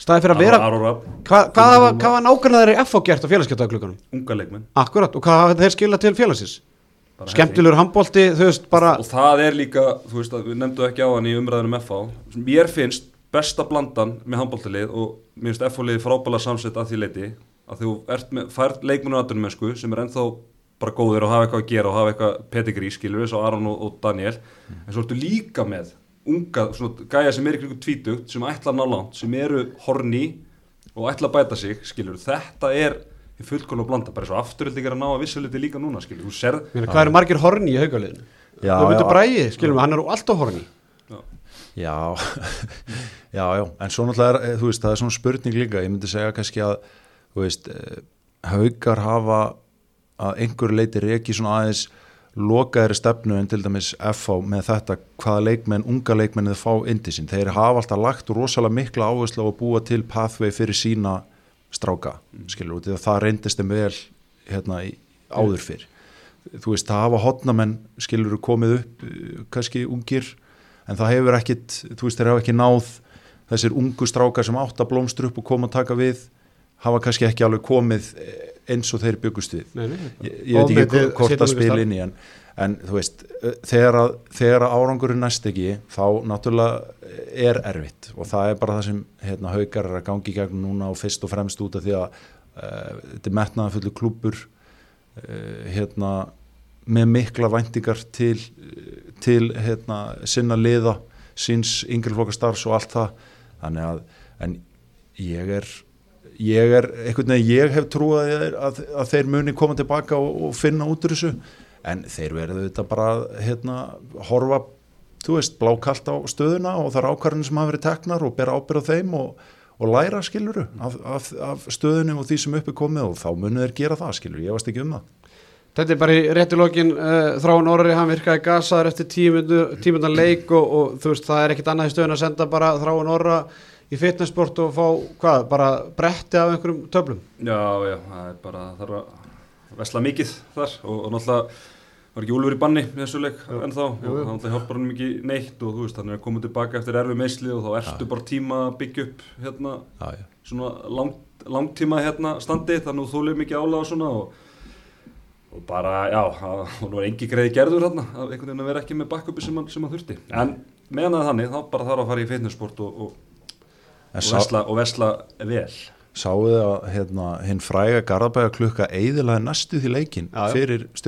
Speaker 1: staði fyrir að vera
Speaker 2: Aron Rapp,
Speaker 1: hvað, hvað, hafa, hvað var nákvæmlega þeir í FH gert á félagaskiptaglökunum
Speaker 2: unga leikmenn.
Speaker 1: Akkurat og hvað hafa þeir skilað til félagsins?
Speaker 2: Bara
Speaker 1: skemmtilegur handbólti þú veist bara
Speaker 2: og það er líka, þú veist við nefndu ekki á hann í umræðunum FH mér finnst besta blandan með handbóltalið og mér finnst FH-lið frábæla samsett að því leiti að þú með, færð leikmennu aðdunumennsku sem er ennþá bara góðir og hafa eitthvað að gera og hafa eitthvað pedigree skilur við, svo Aron og, og Daniel. En svo ertu líka með unga, svona gæja sem er í kringu tvítugt sem ætla að ná langt, sem eru horni og ætla að bæta sig, skilur þetta er í fullkónu blanda, bara svo afturöldingar að ná að vissuliti líka núna, skilur, þú serð
Speaker 1: hvað eru margir horni í haugaliðinu?
Speaker 3: Já,
Speaker 1: þú myndir
Speaker 3: já.
Speaker 1: bræði, skilum við, hann er alltaf horni
Speaker 3: Já, já, já, en svo náttúrulega er, eh, þú veist, það er svona spurning líka, ég myndi segja kannski að, þú veist, eh, haugar hafa að einhverju leiti reki svona aðeins lokaðri stefnu en til dæmis FH með þetta hvaða leikmenn, unga leikmenn þau fá inn til sín, þeir hafa alltaf lagt rosalega mikla áherslu á að búa til pathway fyrir sína stráka, skilur út, því að það reyndist þeim vel hérna í, áður fyrr. Þú veist, það hafa hotnamenn skilur komið upp, eh, kannski ungir en það hefur ekkit, þú veist, þeir hafa ekki náð þessir ungu strákar sem átt að blómstra upp og koma að taka við hafa kannski ekki alveg komið eh, eins og þeir byggust við.
Speaker 1: Nei, nei.
Speaker 3: ég, ég veit ekki hvort að spila inn í en, en þú veist, þegar að, þegar að árangurinn næst ekki, þá náttúrulega er erfitt. Og það er bara það sem hérna, haukar er að gangi í gegnum núna og fyrst og fremst út af því að uh, þetta er metnaða fullu klúpur uh, hérna með mikla væntingar til, til hérna, sinna liða síns yngreflokkar starfs og allt það. Þannig að en ég er ég er, einhvern veginn, ég hef trúið að, að, þeir muni koma tilbaka og, og finna út úr þessu. En þeir verðu þetta bara hérna, horfa, þú veist, blákalt á stöðuna og það er ákvarðin sem hafa verið teknar og bera ábyrð á þeim og, og læra skiluru af, af, af stöðunni og því sem uppi komið og þá munu þeir gera það skiluru, ég varst ekki um það.
Speaker 1: Þetta er bara í rétti lokin uh, Þráin Orri, hann virkaði gasaður eftir tímundan leik og, og þú veist það er ekkit annað í stöðun að senda bara Þráin Orra í fitnessport og fá, hvað, bara bretti af einhverjum töflum
Speaker 2: Já, já, það er bara, það er að vesla mikið þar og, og náttúrulega var ekki Úlfur í banni í þessu leik ennþá og
Speaker 1: jú, jú.
Speaker 2: það náttúrulega hjálpar hann mikið neitt og þú veist, hann er koma tilbaka eftir erfi meisli og þá ertu bara tíma að byggja upp hérna,
Speaker 3: já, já.
Speaker 2: svona langt, langtíma hérna standi þannig að þú þólið mikið álaga og svona og, og bara, já, nú er engi greiði gerður hérna, einhvern veginn að vera ekki með bakkupi sem hann, þurfti, en meðan það þannig, þá bara þarf að fara í fitnessport og, og,
Speaker 3: En
Speaker 2: og, vesla, og vesla vel.
Speaker 3: Sáuðu að hérna, hinn fræga Garðabæja klukka eiðilaði næstu því leikin
Speaker 1: Já, já.
Speaker 3: fyrir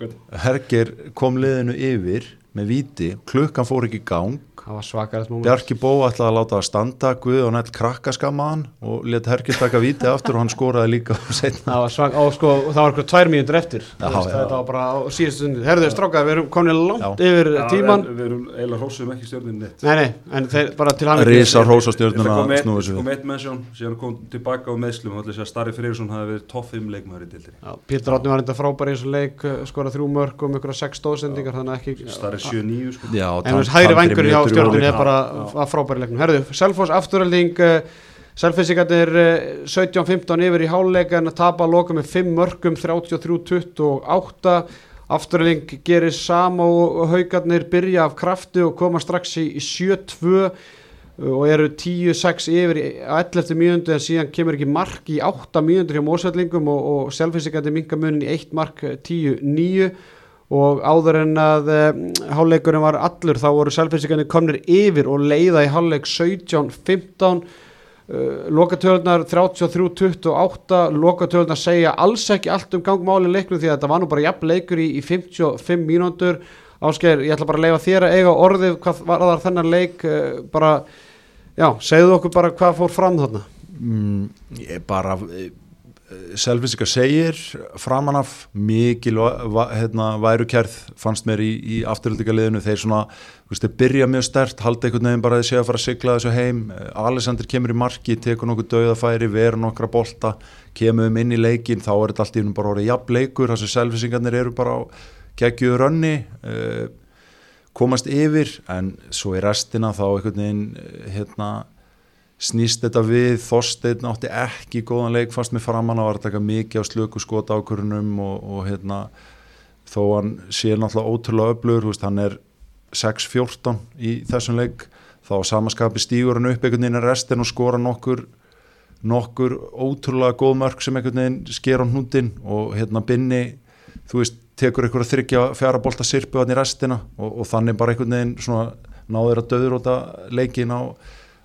Speaker 2: hvað
Speaker 3: Herger kom liðinu yfir með víti, klukkan fór ekki í gang.
Speaker 1: Það
Speaker 3: Bjarki Bó ætlaði að láta að standa Guð og nætt krakkaskammaðan og let Herger taka víti aftur og hann skoraði líka
Speaker 1: það var svak, og sko, og það var eitthvað tvær mínútur eftir.
Speaker 3: Já,
Speaker 1: Þú veist,
Speaker 3: já.
Speaker 1: þetta var bara á síðustu stundu. Herðu strákað, við erum komin langt
Speaker 3: Já.
Speaker 1: yfir
Speaker 2: Já,
Speaker 1: tíman
Speaker 2: en Við erum eiginlega hrósum ekki stjórnin neitt.
Speaker 1: Nei, nei, en þeir bara til hann
Speaker 3: Risa hrós á
Speaker 2: Það
Speaker 3: stjörnuna
Speaker 2: kom eitt- mennsjón, síðan kom tilbaka á meðslum og allir sér að Starri Freyrsson hafi verið topp 5 leikmaður í dildinni.
Speaker 1: Já, Pétur Átni var enda frábær í þessu leik skora þrjú mörg og með ykkur sex stóðsendingar þannig að ekki
Speaker 2: Starri 7-9 sko.
Speaker 1: En hægri vængur hjá
Speaker 3: hálfleik.
Speaker 1: er bara að frábæri leiknum. Herðu, Selfoss afturölding, Selfissingarnir 17-15 yfir í háluleika en að tapa að loka með 5 mörgum 33-28. Afturölding gerir sama og haugarnir byrja af krafti og koma strax í, í 7-2 og eru 10-6 yfir í 11. mínúndu en síðan kemur ekki mark í 8 mínúndur hjá mósveldingum og, og Selfissingarnir minga munin í 1 mark 10-9 og áður en að um, hálfleikurinn var allur þá voru selfinsingarnir komnir yfir og leiða í hálfleik 17-15 uh, lokatölunar 33-28 lokatölunar segja alls ekki allt um gangmáli leiknum því að þetta var nú bara jafn leikur í, í 55 mínútur. Ásgeir, ég ætla bara að leifa þér að eiga orðið hvað var þar þennan leik uh, bara, já, segðu okkur bara hvað fór fram þarna.
Speaker 3: Mm, ég bara Selfinsika segir framan af mikil hérna, værukærð fannst mér í, í afturhaldingaliðinu þeir svona, þú veist, þeir byrja mjög stert halda einhvern veginn bara að þeir séu að fara að sigla þessu heim. Alexander kemur í marki tekur nokkuð dauðafæri, verur nokkra bolta kemur um inn í leikin, þá er þetta allt í einu bara orðið jafn leikur, þess að selfinsingarnir eru bara á geggjuðu rönni uh, komast yfir. En svo í restina þá einhvern veginn eh, hérna snýst þetta við, Þorsteinn átti ekki góðan leik fannst með framann að var að taka mikið á slöku skota ákvörunum og, og hérna þó hann sé náttúrulega ótrúlega öflugur, veist, hann er 6-14 í þessum leik þá samaskapi stígur hann upp einhvern veginn í restin og skora nokkur nokkur ótrúlega góð mörg sem einhvern veginn sker á hnútin og hérna binni, þú veist tekur einhverja þryggja fjara bolta sirpu hann í restina og, og þannig bara einhvern veginn náður að döðróta leikin á,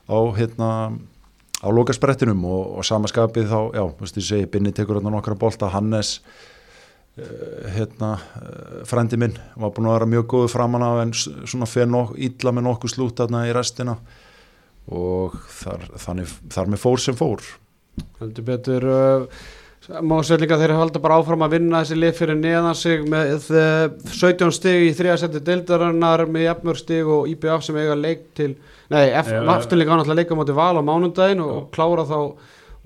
Speaker 3: á hérna á lokasprettinum og, og samaskapið þá, já, þú veist ég segi, Binni tekur hérna nokkra bolta, Hannes uh, hérna, uh, frendi minn var búin að vera mjög góðu framan af en svona fer nok illa með nokkuð slút þarna í restina og þar, þannig, þar með fór sem fór.
Speaker 1: Heldur betur uh, má sér líka þeir halda bara áfram að vinna þessi lið fyrir neðan sig með uh, 17 stig í þriðasetti deildarinnar með jafnmörg stig og IBF sem eiga leik til nei, afturleika hann alltaf leika á móti val á mánundaginn og, og klára þá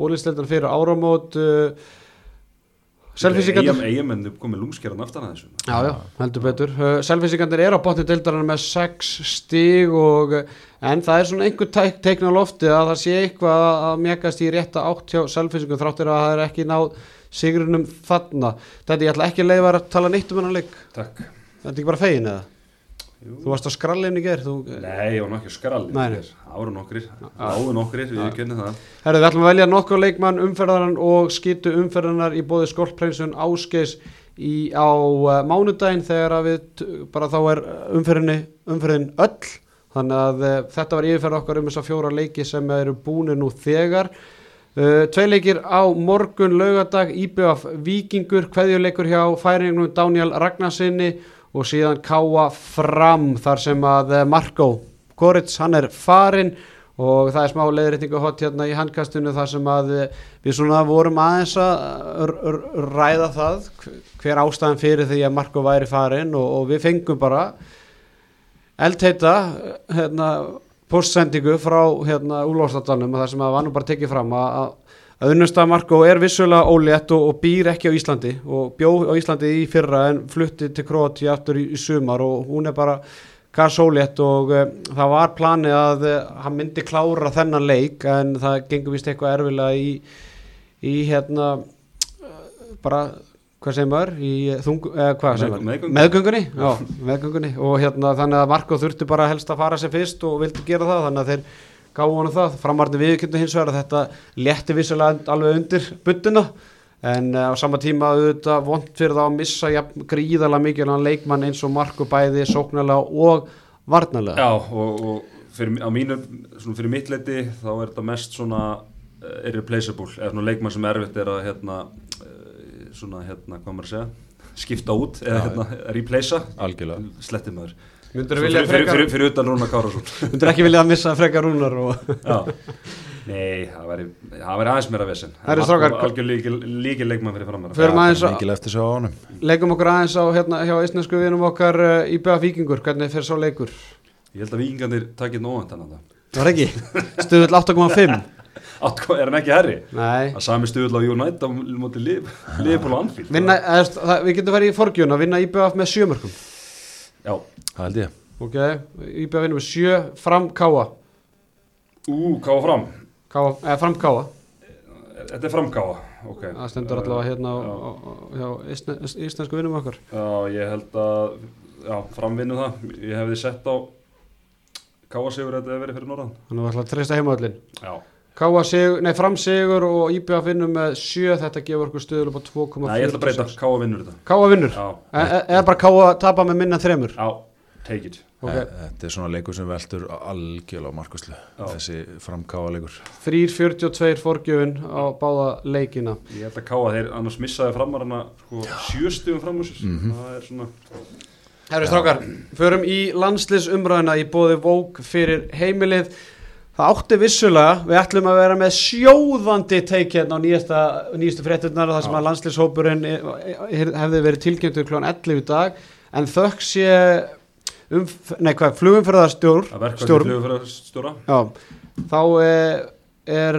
Speaker 1: ólisteildan fyrir áramót uh, Selfisíkandur
Speaker 2: Eigamenn komið lungskerðan aftan að þessu
Speaker 1: Já, já, heldur betur. Uh, Selfisíkandir eru á botni deildarinn með 6 stig og en það er svona einhver teik, teikn á lofti að það sé eitthvað að- að mjekast í rétta átt hjá Selfisíkum þráttir að það er ekki náð sigurinnum þarna. Þetta ég ætla ekki að leiða að tala neitt um hennar leik.
Speaker 2: Takk
Speaker 1: Þetta er ekki bara fegin eða?
Speaker 2: Jú.
Speaker 1: Þú varst á skrallin í gerð. Þú...
Speaker 2: Nei, ég var nokkið skrall
Speaker 1: Nei, nei.
Speaker 2: Áru nokkrir, áru nokkrir, við kennum það
Speaker 1: Herru, við ætlum að velja nokkuð leikmann umferðaran og skýtu umferðanar í bóði skolprinsun áskeis í, á uh, mánudaginn þegar að við bara þá er umferðinni, umferðin öll þannig að uh, þetta var yfirferð okkar um þess að fjóra leiki sem eru búinir nú þegar uh, tvei leikir á morgun laugardag IBF Víkingur, kveðjuleikur hjá færingnum Daniel Ragnarsinni og síðan Káa Fram þar sem að uh, Marko Korits, hann er farinn og það er smá leiðréttingu hot hérna í handkastinu þar sem að eh, við svona vorum aðeins að ræða það hver- ástæðan fyrir því að Marko væri farin og, og við fengum bara eldheita hérna, postsendingu frá hérna, úlóðstadalunum þar sem að var nú bara tekið fram að, að að unnustaf Marko er vissulega ólétt og, og býr ekki á Íslandi og bjó á Íslandi í fyrra en flutti til Króti aftur í, í sumar og hún er bara gasólétt og uh, það var planið að uh, hann myndi klára þennan leik en það gengur vist eitthvað erfilega í, í hérna uh, bara, hvað segir maður í þung, eða hvað segir maður
Speaker 2: Meðgöngu.
Speaker 1: meðgöngunni, já, meðgöngunni og hérna þannig að Marko þurfti bara helst að fara sem fyrst og vildi gera það þannig að þeir gáðu honum það, framarni viðkynna hins vegar að þetta létti vissulega alveg undir buttuna en uh, á sama tíma auðvitað vond fyrir það að missa jafn, gríðalega mikið leikmann eins og Marko bæði sóknarlega og varnarlega.
Speaker 2: Já, og, og fyrir, á mínu, svona fyrir mitt leiti þá er þetta mest svona uh, irreplaceable, eða svona leikmann sem erfitt er að hérna, uh, svona hérna, hvað maður að segja, skipta út eða hérna, replacea,
Speaker 3: algjörlega.
Speaker 2: Sletti maður.
Speaker 1: Myndur
Speaker 2: Svo
Speaker 1: vilja
Speaker 2: fyrir, fyrir,
Speaker 1: frekar
Speaker 2: fyrir, fyrir utan Rúna Kárasson.
Speaker 1: myndur ekki vilja að missa frekar rúnar og
Speaker 2: Já, nei, það væri, það væri aðeins meira vesen.
Speaker 1: Það eru strákar-
Speaker 2: Algjör líkil leikmann fyrir framar.
Speaker 1: Förum aðeins á- leikum okkur aðeins á hérna hjá eistnesku vinum okkar uh, í BF Víkingur, hvernig fer svo leikur
Speaker 2: Ég held að vikingarnir takit nógand hann að það.
Speaker 1: það var ekki, stuðull 8,5
Speaker 2: Átt, er hann ekki herri?
Speaker 1: nei
Speaker 2: Það sami stuðul á United á móti Liverpool og Anfield.
Speaker 1: Vinna, eða, það, við getum verið í forgjun að vinna IBF með sjömörkum
Speaker 2: Já,
Speaker 3: það held ég.
Speaker 1: Ok, IBF vinnum með sjö fram káa,
Speaker 2: ú, káða fram.
Speaker 1: káa eða fram káa.
Speaker 2: Þetta er framkáða, ok.
Speaker 1: það stendur allavega hérna á, á, á, hjá ísne- íslensku vinnum okkar.
Speaker 2: Já, ég held að, já, framvinnu það. Ég hefði sett á káða sigur þetta hefði verið fyrir norðan.
Speaker 1: þannig að við ætlum að treysta heimaðallin
Speaker 2: Já,
Speaker 1: káa sigur, nei fram sigur og IBF vinnum með sjö. Þetta gefur okkur stuðul upp á 2,4
Speaker 2: Nei, ég ætla að breyta, káða vinnur þetta.
Speaker 1: káa vinnur,
Speaker 2: Já,
Speaker 1: e e eða bara káa tapa með minna þremur?
Speaker 2: Já, take it.
Speaker 1: Ok.
Speaker 3: E- Þetta er svona leikur sem veltur algjörlega á markuslu
Speaker 2: Já.
Speaker 3: þessi framkáa leikur.
Speaker 1: 3.42 forgjöfun á báða leikina.
Speaker 2: Ég held að káa þeir annars missaði framar hana sko, sjöstum fram úr sér.
Speaker 3: Mhm.
Speaker 2: það er svona
Speaker 1: Herru strákar, förum í landsliðsumræðina í bóði Vók fyrir heimilið Það átti vissulega, við ætlum að vera með sjóðandi teik hérna á nýjasta, nýjastu fréttunar þar sem að landslýshópurinn hefði verið tilkynntur klón 11 í dag. En þökk sé um, nei hvað, flugumferðarstjór
Speaker 2: að verka
Speaker 1: stjórn,
Speaker 2: til flugfæra stjóra
Speaker 1: já, þá eh, er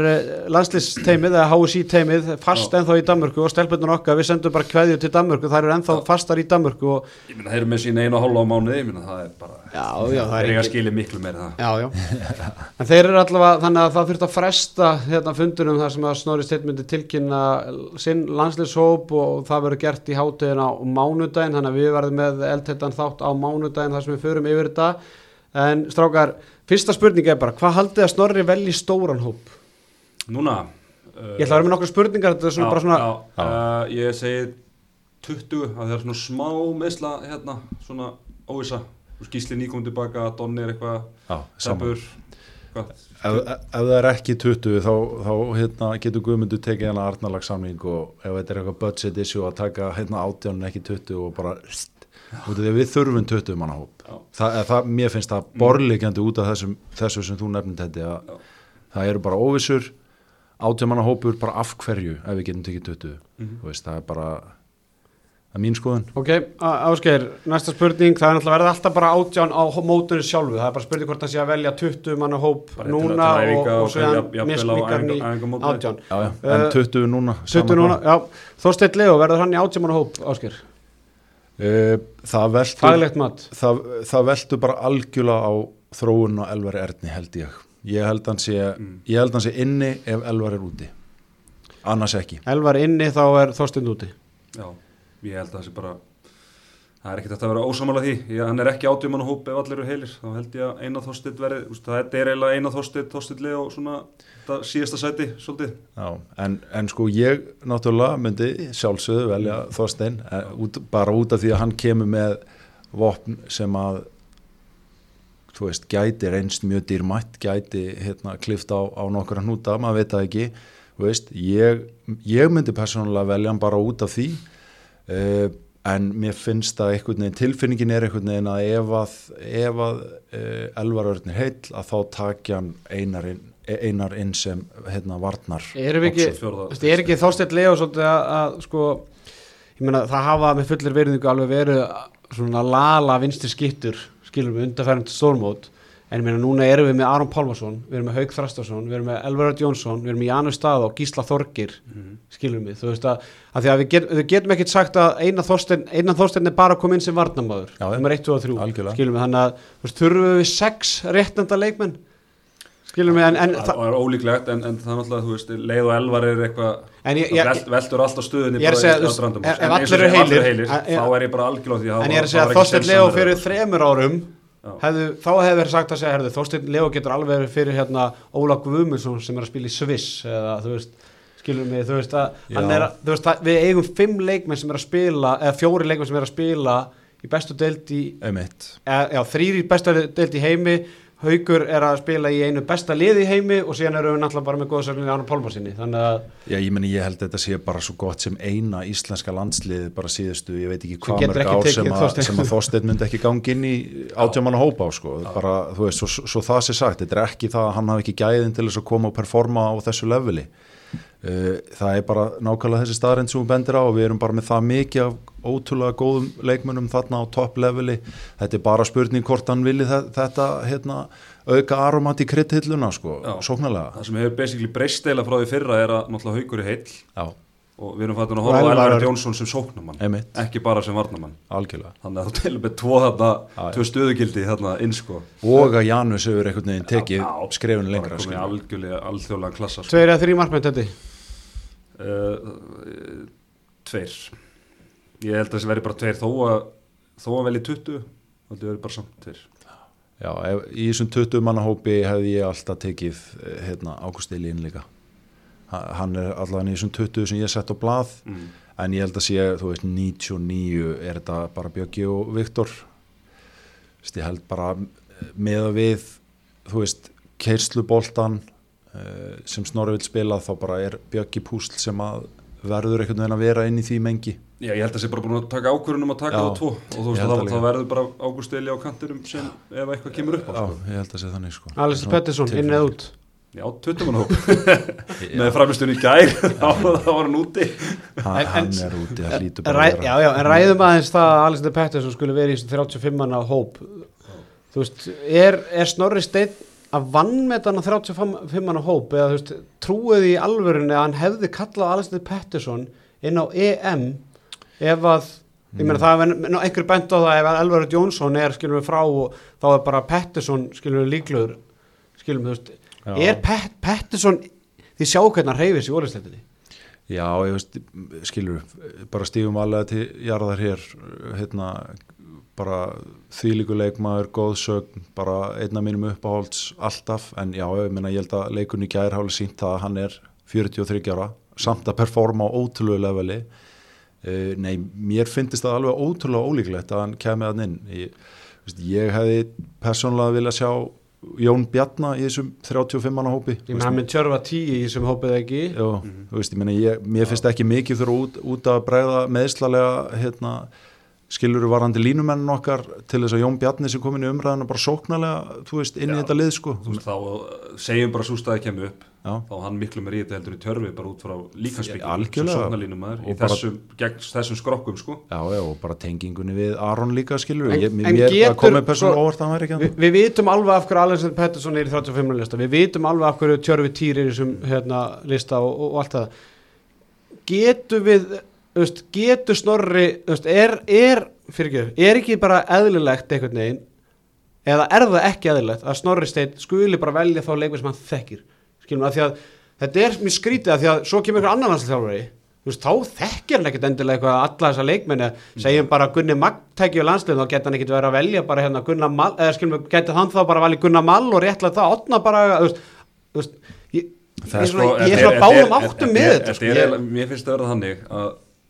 Speaker 1: landslýsteimið eða HSI teimið fast
Speaker 2: Já.
Speaker 1: ennþá í Danmörku og stelpunum okkar, við sendum bara kveðju til Danmörku, þær eru ennþá
Speaker 2: Já.
Speaker 1: fastar í Danmörku og
Speaker 2: Ég meina þeir eru með sín einu og hálfa á mánuði Ég meina það er bara
Speaker 1: já, já, það er
Speaker 2: eiga
Speaker 1: ekki
Speaker 2: skilið miklu meira en það
Speaker 1: Já, já, en þeir eru allavega þannig að það þurft að fresta hérna fundunum þar sem að Snorri Steinn myndi tilkynna sinn landslýshóp og það verður gert í hátíðin á mánudaginn þannig að við verðum með eldhettan þátt á mánudaginn þar sem við förum yfir þetta en strákar, fyrsta spurning er bara hvað haldið að Snorri velji stóran hóp?
Speaker 2: Núna uh,
Speaker 1: Ég ætla að vera með nokkra spurningar þetta er svona bara svona,
Speaker 2: já, uh, Ég segi 20 að það er svona smá meðsla hérna Svona óvisa Skísli nýkominn tilbaka, Donni er eitthvað
Speaker 3: Já,
Speaker 2: Seppur
Speaker 3: Ef, ef það er ekki 20 þá, þá hérna, getur Guðmundur tekið hana arnalagsamning og ef þetta er eitthvað budget issue að taka hérna átján en ekki 20 og bara við þurfum 20 manna hóp.
Speaker 2: Já.
Speaker 3: það, það, mér finnst það borlíkjandi út af þessum, þessu sem þú nefnir þetta að
Speaker 2: Já.
Speaker 3: það eru bara óvissur átján manna hópur bara af hverju ef við getum tekið 20
Speaker 2: Mhm.
Speaker 3: Þú veist, það er bara það er mín skoðun.
Speaker 1: Ok, Á- Ásgeir næsta spurning, það er náttúrulega verið alltaf bara átján á mótunni sjálfu, það er bara spurning hvort það sé að velja 20 manna hóp
Speaker 2: Bara að-
Speaker 1: núna
Speaker 2: að
Speaker 1: og, og
Speaker 2: og
Speaker 1: svo
Speaker 2: á
Speaker 1: mismikar í átján.
Speaker 3: Já, já. en
Speaker 1: Eh,
Speaker 3: 20 núna
Speaker 1: 20
Speaker 3: sama
Speaker 1: núna, já, Þorsteinn Leo, verður hann í átjáman hóp, Ásker?
Speaker 3: Eh, það
Speaker 1: mat.
Speaker 3: það, það veltur bara algjörlega á þróun og Elvar Erni held ég ég held hann sé,
Speaker 2: Mm.
Speaker 3: ég held hann sé inni ef Elvar er úti. Annars ekki.
Speaker 1: Elvar inni, þá er Þorsteinn úti.
Speaker 2: Já, ég held að það sé bara Það er ekkert að vera ósamála því. Ég, Hann er ekki átjumann og hóp ef allir eru heilir. Þá held ég að eina þorstitt verið úst, Það er eiginlega eina þorstitt, þorstitt og svona það síðasta sæti, svolítið.
Speaker 3: Já, en, en sko ég náttúrulega myndi sjálfsögðu velja Þorstein eh, út, bara út af því að hann kemur með vopn sem að þú veist, gæti reynst mjög dýrmætt, gæti hérna klift á, á nokkra hnúta, maður veit það ekki þú veist, ég, ég myndi persónulega velja hann bara út af því uh, en mér finnst að einhvern veginn, tilfinningin er einhvern veginn að ef að, ef að uh, elvarörn er heill, að þá takja hann einar inn, einar inn sem hérna varnar
Speaker 1: Erum við ekki. Veistu, er ekki svolítið að, að sko, ég meina það hafa með fullir verðingu alveg verið svona lala vinstri skittur skilum við undarfærandi stórmót. En ég meina núna erum við með Aron Pálmarsson við erum með Haug Þrastarsson, við erum með Elvarard Jónsson við erum með Janus Stað og Gísla Þorgir skilum við, þú veist að, að að við, get, við getum ekkert sagt að eina Þorsteinn eina Þorsteinn er bara að koma inn sem
Speaker 3: já.
Speaker 1: nummer 1, 2 og 3,
Speaker 3: Algjörlega.
Speaker 1: skilum við. Þannig að þurfum við sex réttenda leikmenn skilum við en, en
Speaker 2: Það er ólíklegt en, en það er náttúrulega, þú veist, leið og elvar er eitthvað veldur alltaf
Speaker 1: er að
Speaker 2: bara í
Speaker 1: ef- ef
Speaker 2: En eins og
Speaker 1: allir
Speaker 2: segja, allir
Speaker 1: heilir, að-
Speaker 2: þá er ég bara algjörlega því
Speaker 1: En ég er að segja að Þorsteinn Leo fyrir þremur árum hefðu, þá hefði verið sagt að segja herðu, Þorsteinn Leo getur alveg verið fyrir hérna Óla Guðmundsson sem er að spila í Sviss eða þú veist, skilur mig þú veist að, er, þú veist að við eigum fimm leikmenn sem er að spila eða fjóri leikmenn sem er að spila í bestu deild í, eða, já, þrýri bestu deild í heimi Haugur er að spila í einu besta liði í heimi og síðan erum við náttúrulega bara með góðsögninni Ánum Pálmarsinni þannig að
Speaker 3: Já, ég meni, ég held að þetta sé bara svo gott sem eina íslenska landslið bara síðustu, ég veit ekki hvað mörg ár sem, að,
Speaker 1: Þorsteinn.
Speaker 3: sem að Þorsteinn myndi ekki gangi inn í átjámanna hópa á, sko, bara, þú veist, svo, svo það sé sagt, þetta er ekki það að hann hafi ekki gæðin til þess að koma og performa á þessu leveli. Uh, það er bara nákvæmlega þessi staðrind sem við bendir á og við erum bara með það mikið af ótrúlega góðum leikmönnum þarna á topp leveli, þetta er bara spurning hvort hann vilji þe- þetta, hérna auka aromat í kryddhilluna, sko, sóknarlega.
Speaker 2: Það sem hefur basically breyst eila frá því fyrra er að náttúrulega haugur er heill.
Speaker 3: Já,
Speaker 2: og við erum fættin að horfa á
Speaker 1: Elvar
Speaker 2: Jónsson sem sóknumann
Speaker 3: Einmitt.
Speaker 2: ekki bara sem varnamann
Speaker 3: algjörlega.
Speaker 2: Þannig að þú til með tvo þarna tvö stöðugildi þarna inn sko.
Speaker 3: Og að Janus hefur einhvern veginn tekið
Speaker 2: bara
Speaker 3: lengra
Speaker 2: algjörlega alþjóðlega klassa sko.
Speaker 1: tveir eða þrý markmenn þetta
Speaker 2: uh, tveir ég held að þessi veri bara tveir þó að þó að velji 20 þá veri bara samt tveir.
Speaker 3: Já, ef, í þessum 20 manna hópi hefði ég alltaf tekið eh, hérna, Ágúst Elín líka. Ha- hann er allavega í þessum 20 sem ég sett á blað
Speaker 2: mm.
Speaker 3: en ég held að sé, þú veist, 99 er þetta bara Bjöggi og Viktor. Ég held bara með að við þú veist, keirslubóltan uh, sem Snorri vil spila þá bara er Bjöggi Púsl sem að verður einhvern veginn að vera inn í því mengi.
Speaker 2: Já, ég held að það sé bara búin að taka ákvörðunum að taka
Speaker 3: Já,
Speaker 2: það tvo. Og þú veist að
Speaker 3: það
Speaker 2: verður bara Ágúst Eli á kantinum sem ef eitthvað kemur upp á
Speaker 3: Já,
Speaker 2: sko.
Speaker 3: ég held að sé þannig sko. Svona
Speaker 1: Pettersson, inn eða út?
Speaker 2: Já, 20 mann hóp með framistunni í gær. Þá þá var hann úti.
Speaker 3: Hann,
Speaker 1: En-
Speaker 3: hann er úti, það lítur
Speaker 1: Ræ,
Speaker 3: bara að
Speaker 1: já,
Speaker 3: vera.
Speaker 1: já, en ræðum aðeins það að Alexander Pettersson skulle verið í þessum 35 manna hóp. Þú veist, er, er Snorri Steinn að vannmeta hann að 35 manna hóp eða þú veist, trúið í alvörunni að hann hefði kallað Alexander Pettersson inn á EM ef að ég meina það er einhver bent á það ef að Elvar Jónsson er skilum við frá og þá er bara Pettersson skilum við líklegur skilum við, þú veist,
Speaker 3: Já.
Speaker 1: er Pet, Pettersson því sjá hvernig hann reyfir sér í ólisleitinni
Speaker 3: Já, ég veist, skilur, bara stífum alveg til jarðar hér, hérna, bara þýlíku leikmaður, góð sögn, bara einna mínum uppáhalds alltaf, en já, ég meina, ég held að leikunni gær háli sínt að hann er 43 ára, samt að performa á ótrúlegu leveli. Uh, nei, mér finnst það alveg ótrúlega ólíklegt að hann kemur hann inn. Ég, veist, ég hefði persónulega viljað sjá Jón Bjarnar í þessum 35 manna hópi.
Speaker 1: ég meina hann minn tjörfa tíu í sem hópið ekki
Speaker 3: Já, þú veist, ég meina, ég, mér finnst ekki mikið þurfa út, út að bregða meðslalega, hérna, skiluru varandi línumennin okkar til þess að Jón Bjarni sem komin í umræðina bara sóknarlega, þú veist, inn í þetta lið, sko.
Speaker 2: Þú veist, þá uh, segjum bara svo staði kemur upp
Speaker 3: Já.
Speaker 2: þá hann miklu meir í þetta heldur í törfi bara út frá
Speaker 3: Ja, algjörlega.
Speaker 2: sóknarlínumæður í
Speaker 3: bara-
Speaker 2: þessum, gegn þessum skrokkum sko
Speaker 3: Já, já, og bara tengingunni við Aron líka, skiluru.
Speaker 1: En-
Speaker 3: Ég, mér
Speaker 1: getur-
Speaker 3: það komið persónulega
Speaker 1: svo-
Speaker 3: óvart að hann væri ekki
Speaker 1: Vi,
Speaker 3: hann.
Speaker 1: við vitum alveg af hverju Alexander Pettersson er í 35. lista við vitum alveg af hverju Tjörfi Týr er í þessum hérna, lista og, og, og allt það getur við veist, getur snorri veist, er, er, fyrir er ekki bara eðlilegt einhvern veginn eða er það ekki eðlilegt að snorri steinn skuli bara velja þá leikmið sem hann þekkir? Skilum að því að þetta er mjög skrítið að því að svo kemur einhver annan landslæðjálfari þú veist, þá þekkir hann ekkert endilega eitthvað alla þessa leikmenni, segjum bara Gunni Magtæki og landsliðin, þá geta hann ekkert verið að velja bara hérna Gunnar Mal, eða skilum við, geta hann þá bara að velja Gunnar Mal og réttlega það, opna bara þú veist, þú veist ég, ég
Speaker 3: er
Speaker 1: svona,
Speaker 2: Sko,
Speaker 1: báðum áttum með þetta sko,
Speaker 2: Mér finnst það að vera þannig að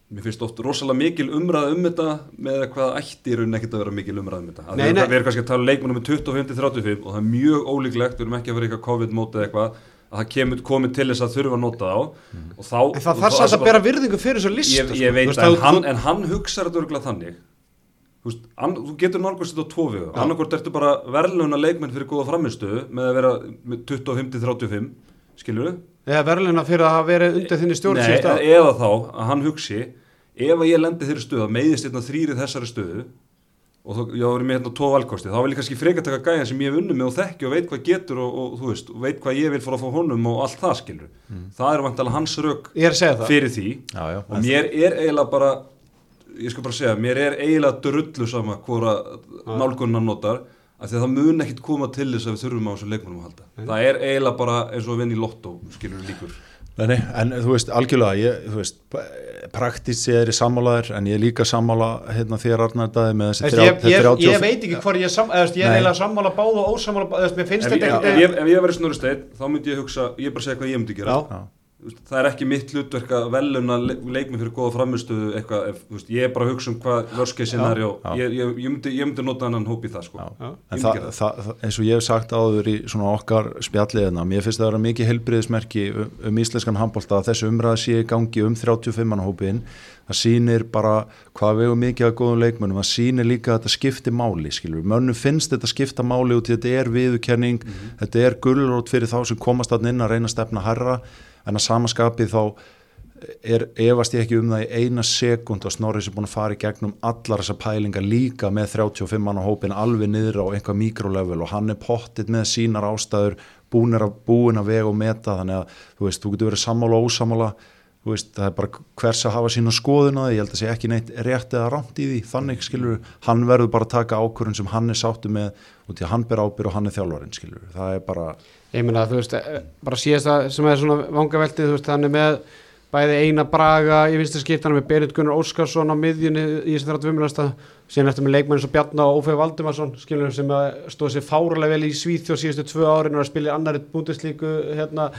Speaker 2: mér finnst oft rosalega mikil umræð um þetta með hvað ætti í rauninni ekkert að vera mikil umræð um þetta.
Speaker 1: Nei, nei.
Speaker 2: við erum kannski að tala um leikmennum með 25-35 og það er mjög ólíklegt, við erum ekki að vera eitthvað COVID-móti eða eitthvað að það kemur komið til þess að þurfa að nota þá. Og þá,
Speaker 1: en það þarf
Speaker 2: þá-
Speaker 1: samt að bera virðingu fyrir þessu lista
Speaker 2: ég,
Speaker 1: sko,
Speaker 2: ég veit að
Speaker 1: þú-
Speaker 2: hann, en hann hugsaður þetta örgulega þannig. Þú, veist, an, þú getur nálgast þetta á tvo við annarkort ertu bara verðluna leikmenn fyrir góða framistuðu með að vera með 25-35 skilur við
Speaker 1: eða verðluna fyrir að hafa verið undir þinni stjórn
Speaker 2: Nei,
Speaker 1: síðustu ár.
Speaker 2: eða þá að hann hugsi ef að ég lendi þeirri stöðu að meiðist hérna þrýrið þessari stöðu og þá, ég verið með hérna tvo valkosti þá vil ég kannski freka taka gæjan sem ég hef unnum með og þekki og veit hvað getur og, og þú veist og veit hvað ég vil fara að fá honum og allt það skilur það er vantalega hans
Speaker 1: er það.
Speaker 2: fyrir því.
Speaker 3: Já, já.
Speaker 2: og mér er eiginlega bara ég skal bara segja, mér er eiginlega drullu sama hvora nálgunna notar af því að það mun ekkit koma til þess að við þurfum á þessu leikmennum að halda það er eiginlega bara eins og að vinna í lottó skilur við líkur
Speaker 3: Nei, nei, en þú veist, algjörlega, ég, þú veist, praktist ég er í sammálaður, en ég er líka sammála hérna þér Arnar Daði með þessi
Speaker 1: Veist, ég, ég,
Speaker 3: 30
Speaker 1: ég veit ekki hvað ég er sam, eða, veist, ég er
Speaker 3: Nei.
Speaker 1: eiginlega sammála báð og ósammála báð, veist, mér finnst
Speaker 2: ef,
Speaker 1: þetta
Speaker 2: ég, ef, ég, ef ég verið snurri steinn þá myndi ég hugsa, ég bara segja hvað ég myndi gera
Speaker 1: Já.
Speaker 3: Já.
Speaker 2: Það er ekki mitt hlutverk að veluna le leikminn fyrir góða framistuðu eitthvað, ef, veist, ég er bara að hugsa um hvað vörskei scenario,
Speaker 3: Já.
Speaker 2: ég, ég, ég, myndi, ég myndi nota annan hóp í það sko.
Speaker 3: En
Speaker 2: Ég
Speaker 3: það, eins og ég hef sagt áður í svona okkar spjalliðina, mér finnst það að vera mikið helbriðismerki um, um íslenskan handbólta að þessu umræða sé í gangi um 35 hópin, það sýnir bara hvað við hefum mikið að góðum leikmönnum, það sýnir líka að þetta skiptir máli, skilur mönnum finnst þetta skipta máli út í þetta er viðurkenning, þetta er gullrót fyrir þá sem komast að inn að reyna að stefna herra, en að samaskapið þá er, efast ég ekki um það í eina sekund að Snorri sem búin að fara í gegnum allar þessar pælingar líka með 35 mann á hópin alveg niður á einhvað mikrolevel og hann er pottit með sínar ástæður búin að, búin að vega og meta þannig að þú veist, þú getur verið sammála og ósammála þú veist, það er bara hvers að hafa sína skoðuna ég held að sé ekki neitt rétt eða rámt í því þannig skilur, hann verður bara að taka ákvörðun sem hann er sáttu með og því að hann ber ábyrð og hann er þjálfarinn skilur, það er bara
Speaker 1: ég meina þú veist, eh, bara síðast að sem er svona vangaveltið, þú veist, hann er með bæði eina braga í vinstri skiptana með Berit Gunnar Óskarsson á miðjunni í þessi 35 lasta, síðan eftir með leikmenn eins og Bjarna og Ófeig Valdimarsson, skilur sem að stóð sér fáralega vel í Svíþjóð síðustu tvö árin og að spila í annari búndislíku hérna,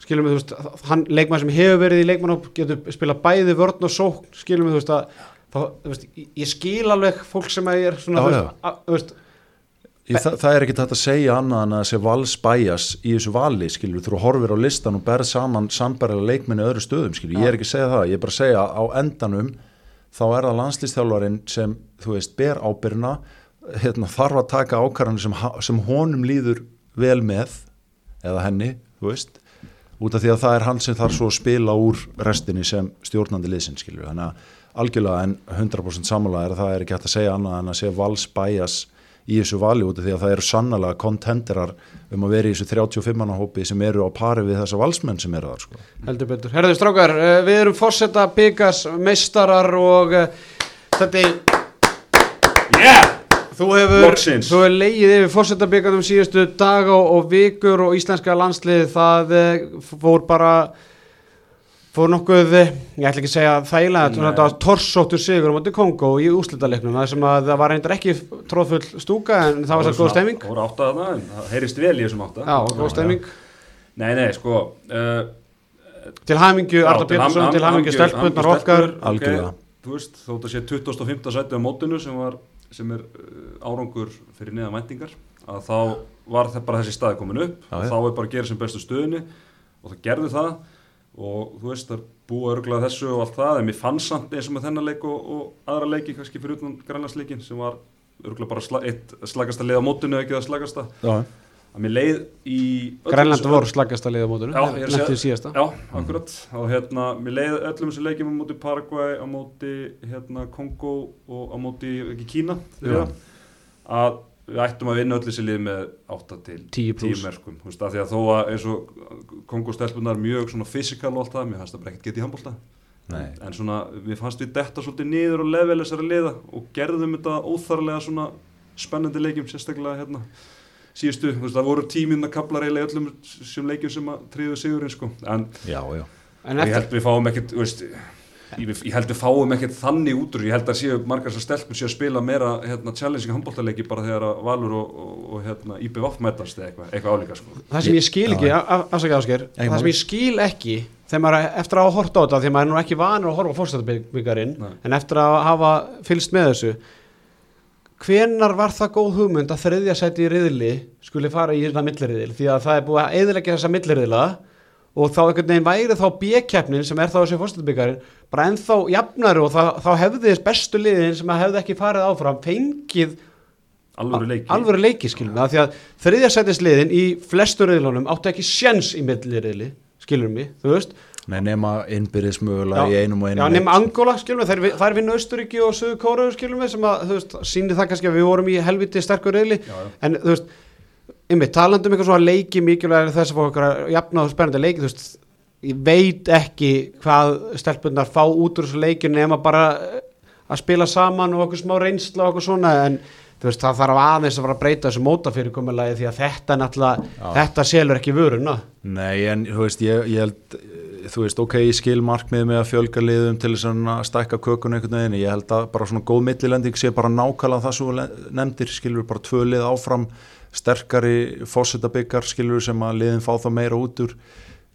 Speaker 1: skilum við, þú veist, hann leikmann sem hefur verið í leikmannhóp getur spila bæði vörn og sókn, skilum við, þú veist, að þá, þú veist, ég- skil alveg fólk sem að ég er svona,
Speaker 3: Já,
Speaker 1: þú veist, að, þú veist
Speaker 3: Í, það, það er ekki þetta að segja annað en að þessi valsbæjas í þessu vali, skilur, þú horfir á listan og berð saman sambarilega leikminni öðru stöðum, skilur, ég er ekki að segja það, ég er bara að segja á endanum þá er það landslýstjálfarinn sem, þú veist, ber ábyrna, hérna, þarf að taka ákvarðanir sem, sem honum líður vel með, eða henni, þú veist, út af því að það er hann sem þarf svo að spila úr restinni sem stjórnandi liðsinn, skilur, þannig að algjörlega en 100% samanlega er að það er ekki hægt að segja annað en að segja valsbæjas í þessu vali út af því að það eru sannlega kontenderar um að vera í þessu 35 manna hópi sem eru á pari við þessa valsmenn sem eru þar sko.
Speaker 1: heldur betur. Herðu strákar, eh, við erum fórseta byggas meistarar og eh, þetta er
Speaker 2: Yeah!
Speaker 1: Þú hefur, þú hefur leigið yfir fórsetabíkarnum síðustu daga og, og vikur og íslenska landslið það eh, fór bara fór nokkuð, eh, ég ætla ekki að segja þægilega, þetta var torsóttur sigur á móti Kongo í úslitaleiknum það sem að það var reyndar ekki tróðfull stúka en það var svo góð stemming.
Speaker 2: Það voru átta þarna, en það heyrist vel í þessum átta.
Speaker 1: Já, góð stemming.
Speaker 2: Nei, nei, sko uh,
Speaker 1: til hamingju Arda Pétursson, til hamingju stelpunnar okkar.
Speaker 3: Algjörlega.
Speaker 2: Þú veist, þótt að sé 25. sæti á mótinu sem, var, sem er uh, árangur fyrir neða væntingar að þá var það bara þessi staði komin upp. Þá er bara að gera sem bestu stöðunni og það gerði það og þú veist, það búa örgulega þessu og allt það en mér fann samt eins og með þennan leik og, og aðra leiki kannski fyrir utan grænlandsleikin sem var örgulega bara sla, eitt slagasta leið á mótinu ekki það slagasta
Speaker 3: Já,
Speaker 2: að mér leið í
Speaker 1: Grænland
Speaker 2: þessu-
Speaker 1: voru slagast að liða mótur
Speaker 2: Já, ég er að segja-
Speaker 1: lentið síðasta.
Speaker 2: Já, akkurat. Og hérna, mér leiði öllum þessu leikjum á móti Paraguay, á móti hérna, Kongo og á móti ekki Kína þriðja, að við ættum að vinna öll þessi lið með 8 til
Speaker 1: 10 plús.
Speaker 2: merkum þú veist, af því að þó að eins og Kongo stelpunar mjög svona fysikal og allt það mér fannst það bara ekkert getið í handbólta
Speaker 3: Nei.
Speaker 2: en svona, við fannst við detta svolítið niður og level þessari liða og gerðum þetta óþarlega svona spennandi leikjum sérstaklega hérna síðustu, þú veist, það voru tíminna kaplar eiginlega í öllum sem leikjum sem að tríðu sigurinn sko, en
Speaker 3: já, já.
Speaker 1: en
Speaker 2: ég
Speaker 1: eftir,
Speaker 2: held við fáum ekkert þú veist, ég, ég held við fáum ekkert þannig út úr, ég held að séu margar sem stelpur séu að spila meira hérna, challenging handbóltaleiki bara þegar að Valur og, og, og hérna, IBVF mætast eða eitthvað, eitthvað álíka sko.
Speaker 1: það sem ég skil ekki afsakið ásker, það sem ég skil ekki þegar maður er- eftir að hafa hort á þetta því maður er nú ekki vanur að horfa
Speaker 2: Nei.
Speaker 1: en eftir að hafa fylgst með þessu hvenar var það góð hugmynd að þriðja sæti í riðli skuli fara í þetta milliriðil því að það er búið að eðilegja þessa milliriðla og þá einhvern veginn væri þá bjökeppnin sem er þá þessi fórsetabíkarinn bara ennþá jafnari og það, þá hefði þess bestu liðin sem að hefði ekki farið áfram fengið
Speaker 2: alvöru leiki.
Speaker 1: alvöru leiki skilum við, af því að þriðja sætisliðin í flestu riðlunum áttu ekki sjens í milliriðli skilur mig, þú veist.
Speaker 3: Nei, nema innbyrðis mögulega í einum og einum
Speaker 1: já, nema Angola, skilum við, þær, vi- þær vinna Austuríki og Suðu Kóruðu, skilum við, sem að, þú veist, sýnir það kannski að við vorum í helviti sterkur reyðli,
Speaker 2: Já, já.
Speaker 1: en þú veist, ymmið, talandi um eitthvað svona leiki mikilvæg þess að fá okkar að jafna og spennandi leiki, þú veist, ég veit ekki hvað stelpunnar fá út úr þessu leikinu nema bara eh, að spila saman og okkur smá reynsla og okkur svona, en þú veist, það þarf aðeins að fara að breyta þessu mótafyrirkomulagi því að þetta náttúrulega, þetta selur ekki vöruna.
Speaker 3: Nei, en þú veist, ég, ég held, eh, þú veist, ok, ég skil markmið með að fjölga liðum til þess að stækka kökun einhvern veginn, ég held að bara svona góð millilending sé bara nákvæmlega það sem nefndir, skilur bara tvö lið áfram, sterkari fósitabyggar, skilur sem að liðin fá það meira út úr.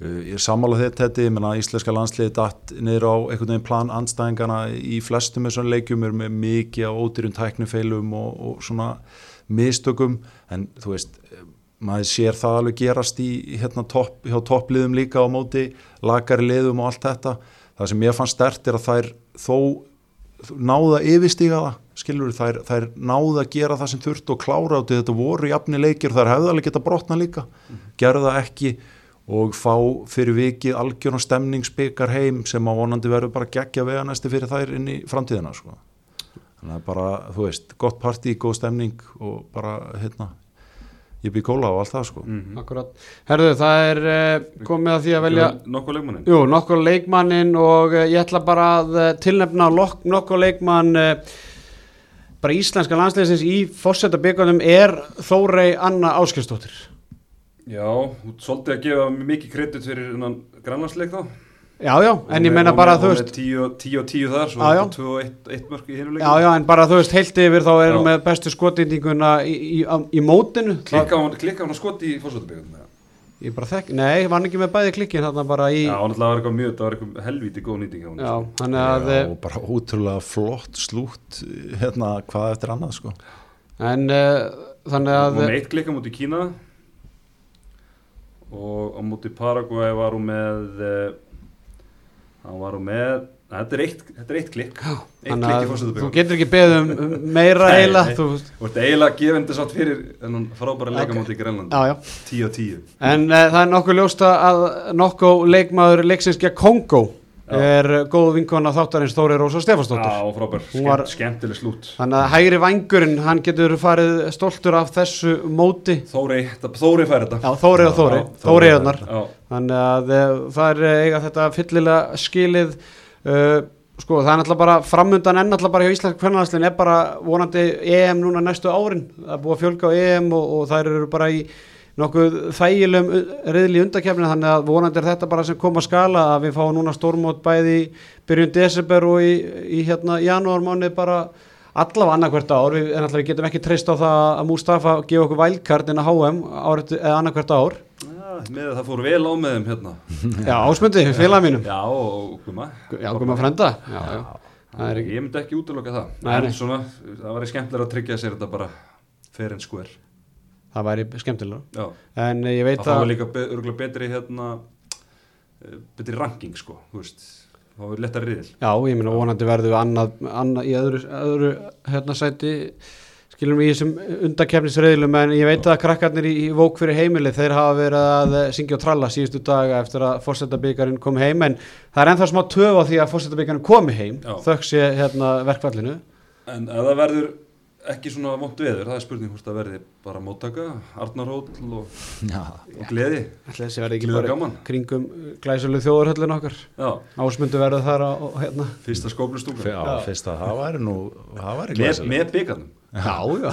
Speaker 3: Uh, Ég sammála þetta, þetta, ég menna íslenska landsliði datt niður á einhvern veginn plan anstæðingana í flestum þessum leikjum er með mikið á ódýrum tæknifeilum og, og svona mistökum, en þú veist, maður sér það alveg gerast í hérna topp, hjá toppliðum líka á móti lagari liðum og allt þetta. Það sem ég fann stert er að þær þó náða yfirstíga það skilur þær, þær náða að gera það sem þurft og klára átti þetta voru jafni leikir þær hefði alveg geta brotna líka gerðu það ekki og fá fyrir vikið algjörn og stemningsbyggar heim sem að vonandi verður bara geggja vega næsti fyrir þær inn í framtíðina sko. þannig að bara, þú veist, gott partí, góð stemning og bara, hérna ég byrja kóla og allt það sko
Speaker 2: Mhm.
Speaker 1: Akkurat. Herðu, það er uh, komið að því að velja
Speaker 2: nokkuð leikmannin
Speaker 1: Jú, nokkur leikmannin og uh, ég ætla bara að uh, tilnefna nokkur leikmann uh, bara íslenska landsleisins í fórseta byggunum er Þórey Anna Áskjöstóttir
Speaker 2: já, ert svolítið að gefa mikið kredit fyrir grannlandsleik þá.
Speaker 1: Já, já, en ég meina bara þú veist
Speaker 2: 10 og 10 þar, svo
Speaker 1: Já, já.
Speaker 2: 2 og 1 mörg í hinu
Speaker 1: Já, já, en bara þú veist heilt yfir þá erum með bestu skotindinguna í, í, í, í mótinu
Speaker 2: klikka hann að skoti í fórsvöldabíðum
Speaker 1: Ég bara þekk, nei, ég vann ekki með bæði klikkin þarna bara í
Speaker 2: Já, hann ætlaði að vera eitthvað mjög, það var eitthvað helvíti góð nýting hjá honum,
Speaker 1: Já,
Speaker 2: sko.
Speaker 1: þannig að
Speaker 3: Já,
Speaker 1: eh,
Speaker 3: og bara ótrúlega flott slútt hérna hvað eftir annað sko
Speaker 1: En uh, þannig
Speaker 2: Hún
Speaker 1: að
Speaker 2: var með eitt klikka múti Kína og á múti Paraguay var hún með uh, hann var hún með þetta er eitt, þetta er eitt klikk.
Speaker 1: Já,
Speaker 2: eitt klikk í
Speaker 1: að þú getur ekki beðið um meira
Speaker 2: Nei,
Speaker 1: eiginlega
Speaker 2: nei.
Speaker 1: þú,
Speaker 2: ert eiginlega gefandi satt fyrir þennan frábæra
Speaker 1: Ok.
Speaker 2: leika múti í Grænland
Speaker 1: já, já.
Speaker 2: 10 á 10
Speaker 1: En uh, það er nokkuð ljósta að nokkuð leikmaður leiksins gegn Kongo
Speaker 2: Já.
Speaker 1: er góð vinkona þáttarins Þóri Rósa Stefansdóttir
Speaker 2: Já, frábær, Skemmt, skemmtileg slút.
Speaker 1: Þannig að hægri vangurinn, hann getur farið stoltur af þessu móti.
Speaker 2: Þóri, þetta- Þóri fær þetta.
Speaker 1: Já, Þóri og Þóri, Þóri
Speaker 2: Þóri Já,
Speaker 1: Þannig að uh, það er eiga þetta fyllilega skilið uh, Sko, það er náttúrulega bara framundan en náttúrulega bara hjá Íslensk kvennarhanslinn er bara vonandi EM núna næstu árin. Það er búið að fjölga á EM og, og þær eru bara í nokkuð þægilegum reyðli undakefni þannig að vonandi er þetta bara sem kom að skala að við fáum núna stórmót bæði byrjun desember og í, í hérna janúarmáni bara allavega annarkvært ár, við, en alltaf við getum ekki treyst á það að Mustafa gefa okkur vælkart inn á HM annarkvært ár
Speaker 2: Með það fór vel á með þeim hérna.
Speaker 1: Já, ásmundi, félag mínum.
Speaker 2: Já, og Guma.
Speaker 1: Já, Guma frenda Já, já, það ekki
Speaker 2: Ég myndi ekki útiloka það.
Speaker 1: Nei,
Speaker 2: En svona, það væri skemmtilega að tryggja sér þetta bara fair and square.
Speaker 1: Það væri skemmtilega
Speaker 2: Já,
Speaker 1: En ég veit
Speaker 2: það fáið
Speaker 1: að
Speaker 2: líka be, örgulega betri hérna eh, betri ranking sko, þú veist. Þá er lettar riðil.
Speaker 1: Já, ég meina vonandi verðum við annað, annað í öðru, öðru hérna sæti skilum í þessum undakefnisreyðlum en ég veit að krakkarnir í, í vók fyrir heimili þeir hafa verið að eh, syngja og tralla síðustu daga eftir að fórsetabíkarinn kom heim en það er ennþá smá töf á því að fórsetabíkarinn komi heim þökk sé hérna verkfallinu.
Speaker 2: En ef það verður ekki svona vont veður, það er spurning hvort það verði bara móttaka, Arnarhóll og, og gleði.
Speaker 1: Þessi verði ekki bara
Speaker 2: gaman.
Speaker 1: kringum glæsulu þjóðurhöllin okkar. Ásmundu verður þar á, hérna.
Speaker 2: Fyrsta skóplustúka
Speaker 3: að það það
Speaker 2: með byggarnum
Speaker 1: Já, já.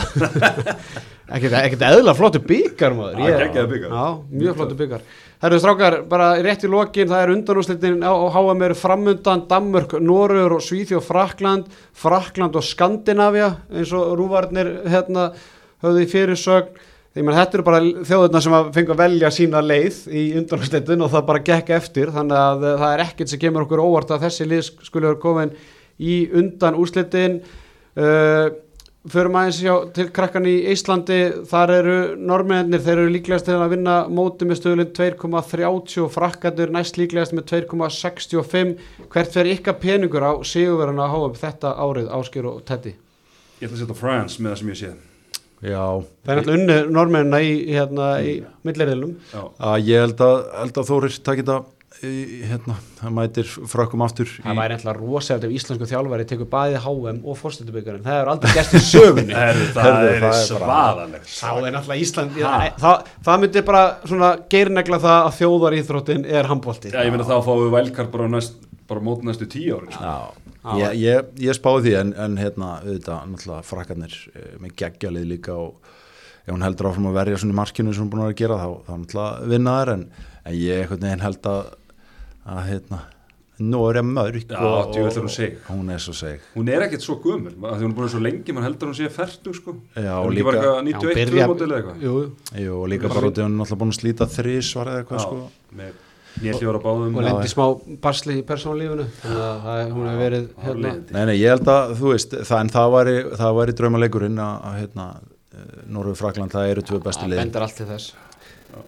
Speaker 1: ekkert, eðla flottu byggar maður.
Speaker 2: Já, geggjaður bikar.
Speaker 1: Já, mjög flottu byggar Herru strákar, bara rétt í lokin það er undanúslitin á, HM eru framundan Danmörk, Norður og Svíþjóð Frakland, Frakland og Skandinavia eins og rúvarnir hérna höfðu í fyrirsögn. Menn þetta eru bara þjóðurna sem að fengu að velja sína leið í undanúslitin og það bara gekk eftir. Þannig að eh, það er ekkert sem kemur okkur óvart að þessi lið skulle vera komin í undan úslitin uh, Förum aðeins hjá til krakkan í Íslandi, þar eru normennir, þeir eru líklegast til að vinna móti með stöðlun 2,30 og frakkandur næst líklegast með 2,65. Hvert fer ykkar peningur á sigurverðan að háa upp þetta árið Áskjör og Teddy?
Speaker 2: Ég ætla að setja France með það sem ég sé
Speaker 3: Já,
Speaker 1: Það er náttúrulega unni normennina í, hérna, í millirðilum.
Speaker 3: Að ég held að, held að Þórir takit það hérna, það mætir frökkum aftur
Speaker 1: Það væri eitthvað rosalega ef íslensku þjálfari tekur bæði HM og fórstættubökarinn. Það hefur aldrei gæst í sögunni.
Speaker 2: Herðu, það
Speaker 3: Herðu,
Speaker 2: er
Speaker 3: það er
Speaker 2: svaðalegt
Speaker 1: Það er náttúrulega Ísland, það, það, það myndi bara svona geirnegla það að þjóðar íþróttin er handbólti.
Speaker 2: Já, ég meina þá fáum við vælkart bara, næst, bara mót næstu tíu ári sko.
Speaker 3: Já, ég, ég, ég spáði því en, en hérna, auðvitað, náttúrulega frakkarnir eh, með geggjalið líka og ef hún heldur áfram að verja svona markinu sem hún búin að að gera þá, þá náttúrulega vinna þær en, en ég held að að hérna nú er ég mörg
Speaker 2: Já,
Speaker 3: og,
Speaker 2: djöfull er hún
Speaker 3: er svo seg
Speaker 2: Hún er ekkert svo gömul, af því hún er búin svo lengi mann heldur hún sé færtug sko.
Speaker 3: Já, og líka-
Speaker 2: bara eitthvað
Speaker 1: Já,
Speaker 2: 91
Speaker 1: byrja-
Speaker 2: mótil eða eitthvað?
Speaker 1: Jú,
Speaker 3: Jú, og líka bara út í hún er náttúrulega búin að slíta þrís var eða eitthvað sko.
Speaker 2: með nýjalljóra báðum.
Speaker 1: Og lendi smá barsli í persónalífinu þannig að það, hún hefur verið hérna.
Speaker 3: Nei, nei, ég held að, þú veist, það, en það væri, það væri draumaleikurinn að, að hérna, Norður Frakland, það eru tvö bestu
Speaker 1: það
Speaker 3: lið.
Speaker 1: bendar allt til þess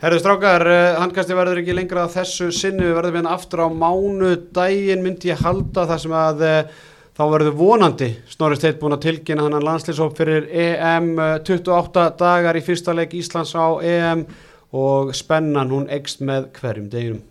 Speaker 1: Herðu strákar, uh, handkasti verður ekki lengra þessu sinni, við verðum hérna aftur á mánu daginn myndi ég halda þar sem að uh, þá verður vonandi Snorri Steit búin að tilkynna hann landslýsóp fyrir EM uh, 28 dagar í fyrsta leik Íslands á EM og spennan hún ekst með hverjum deginum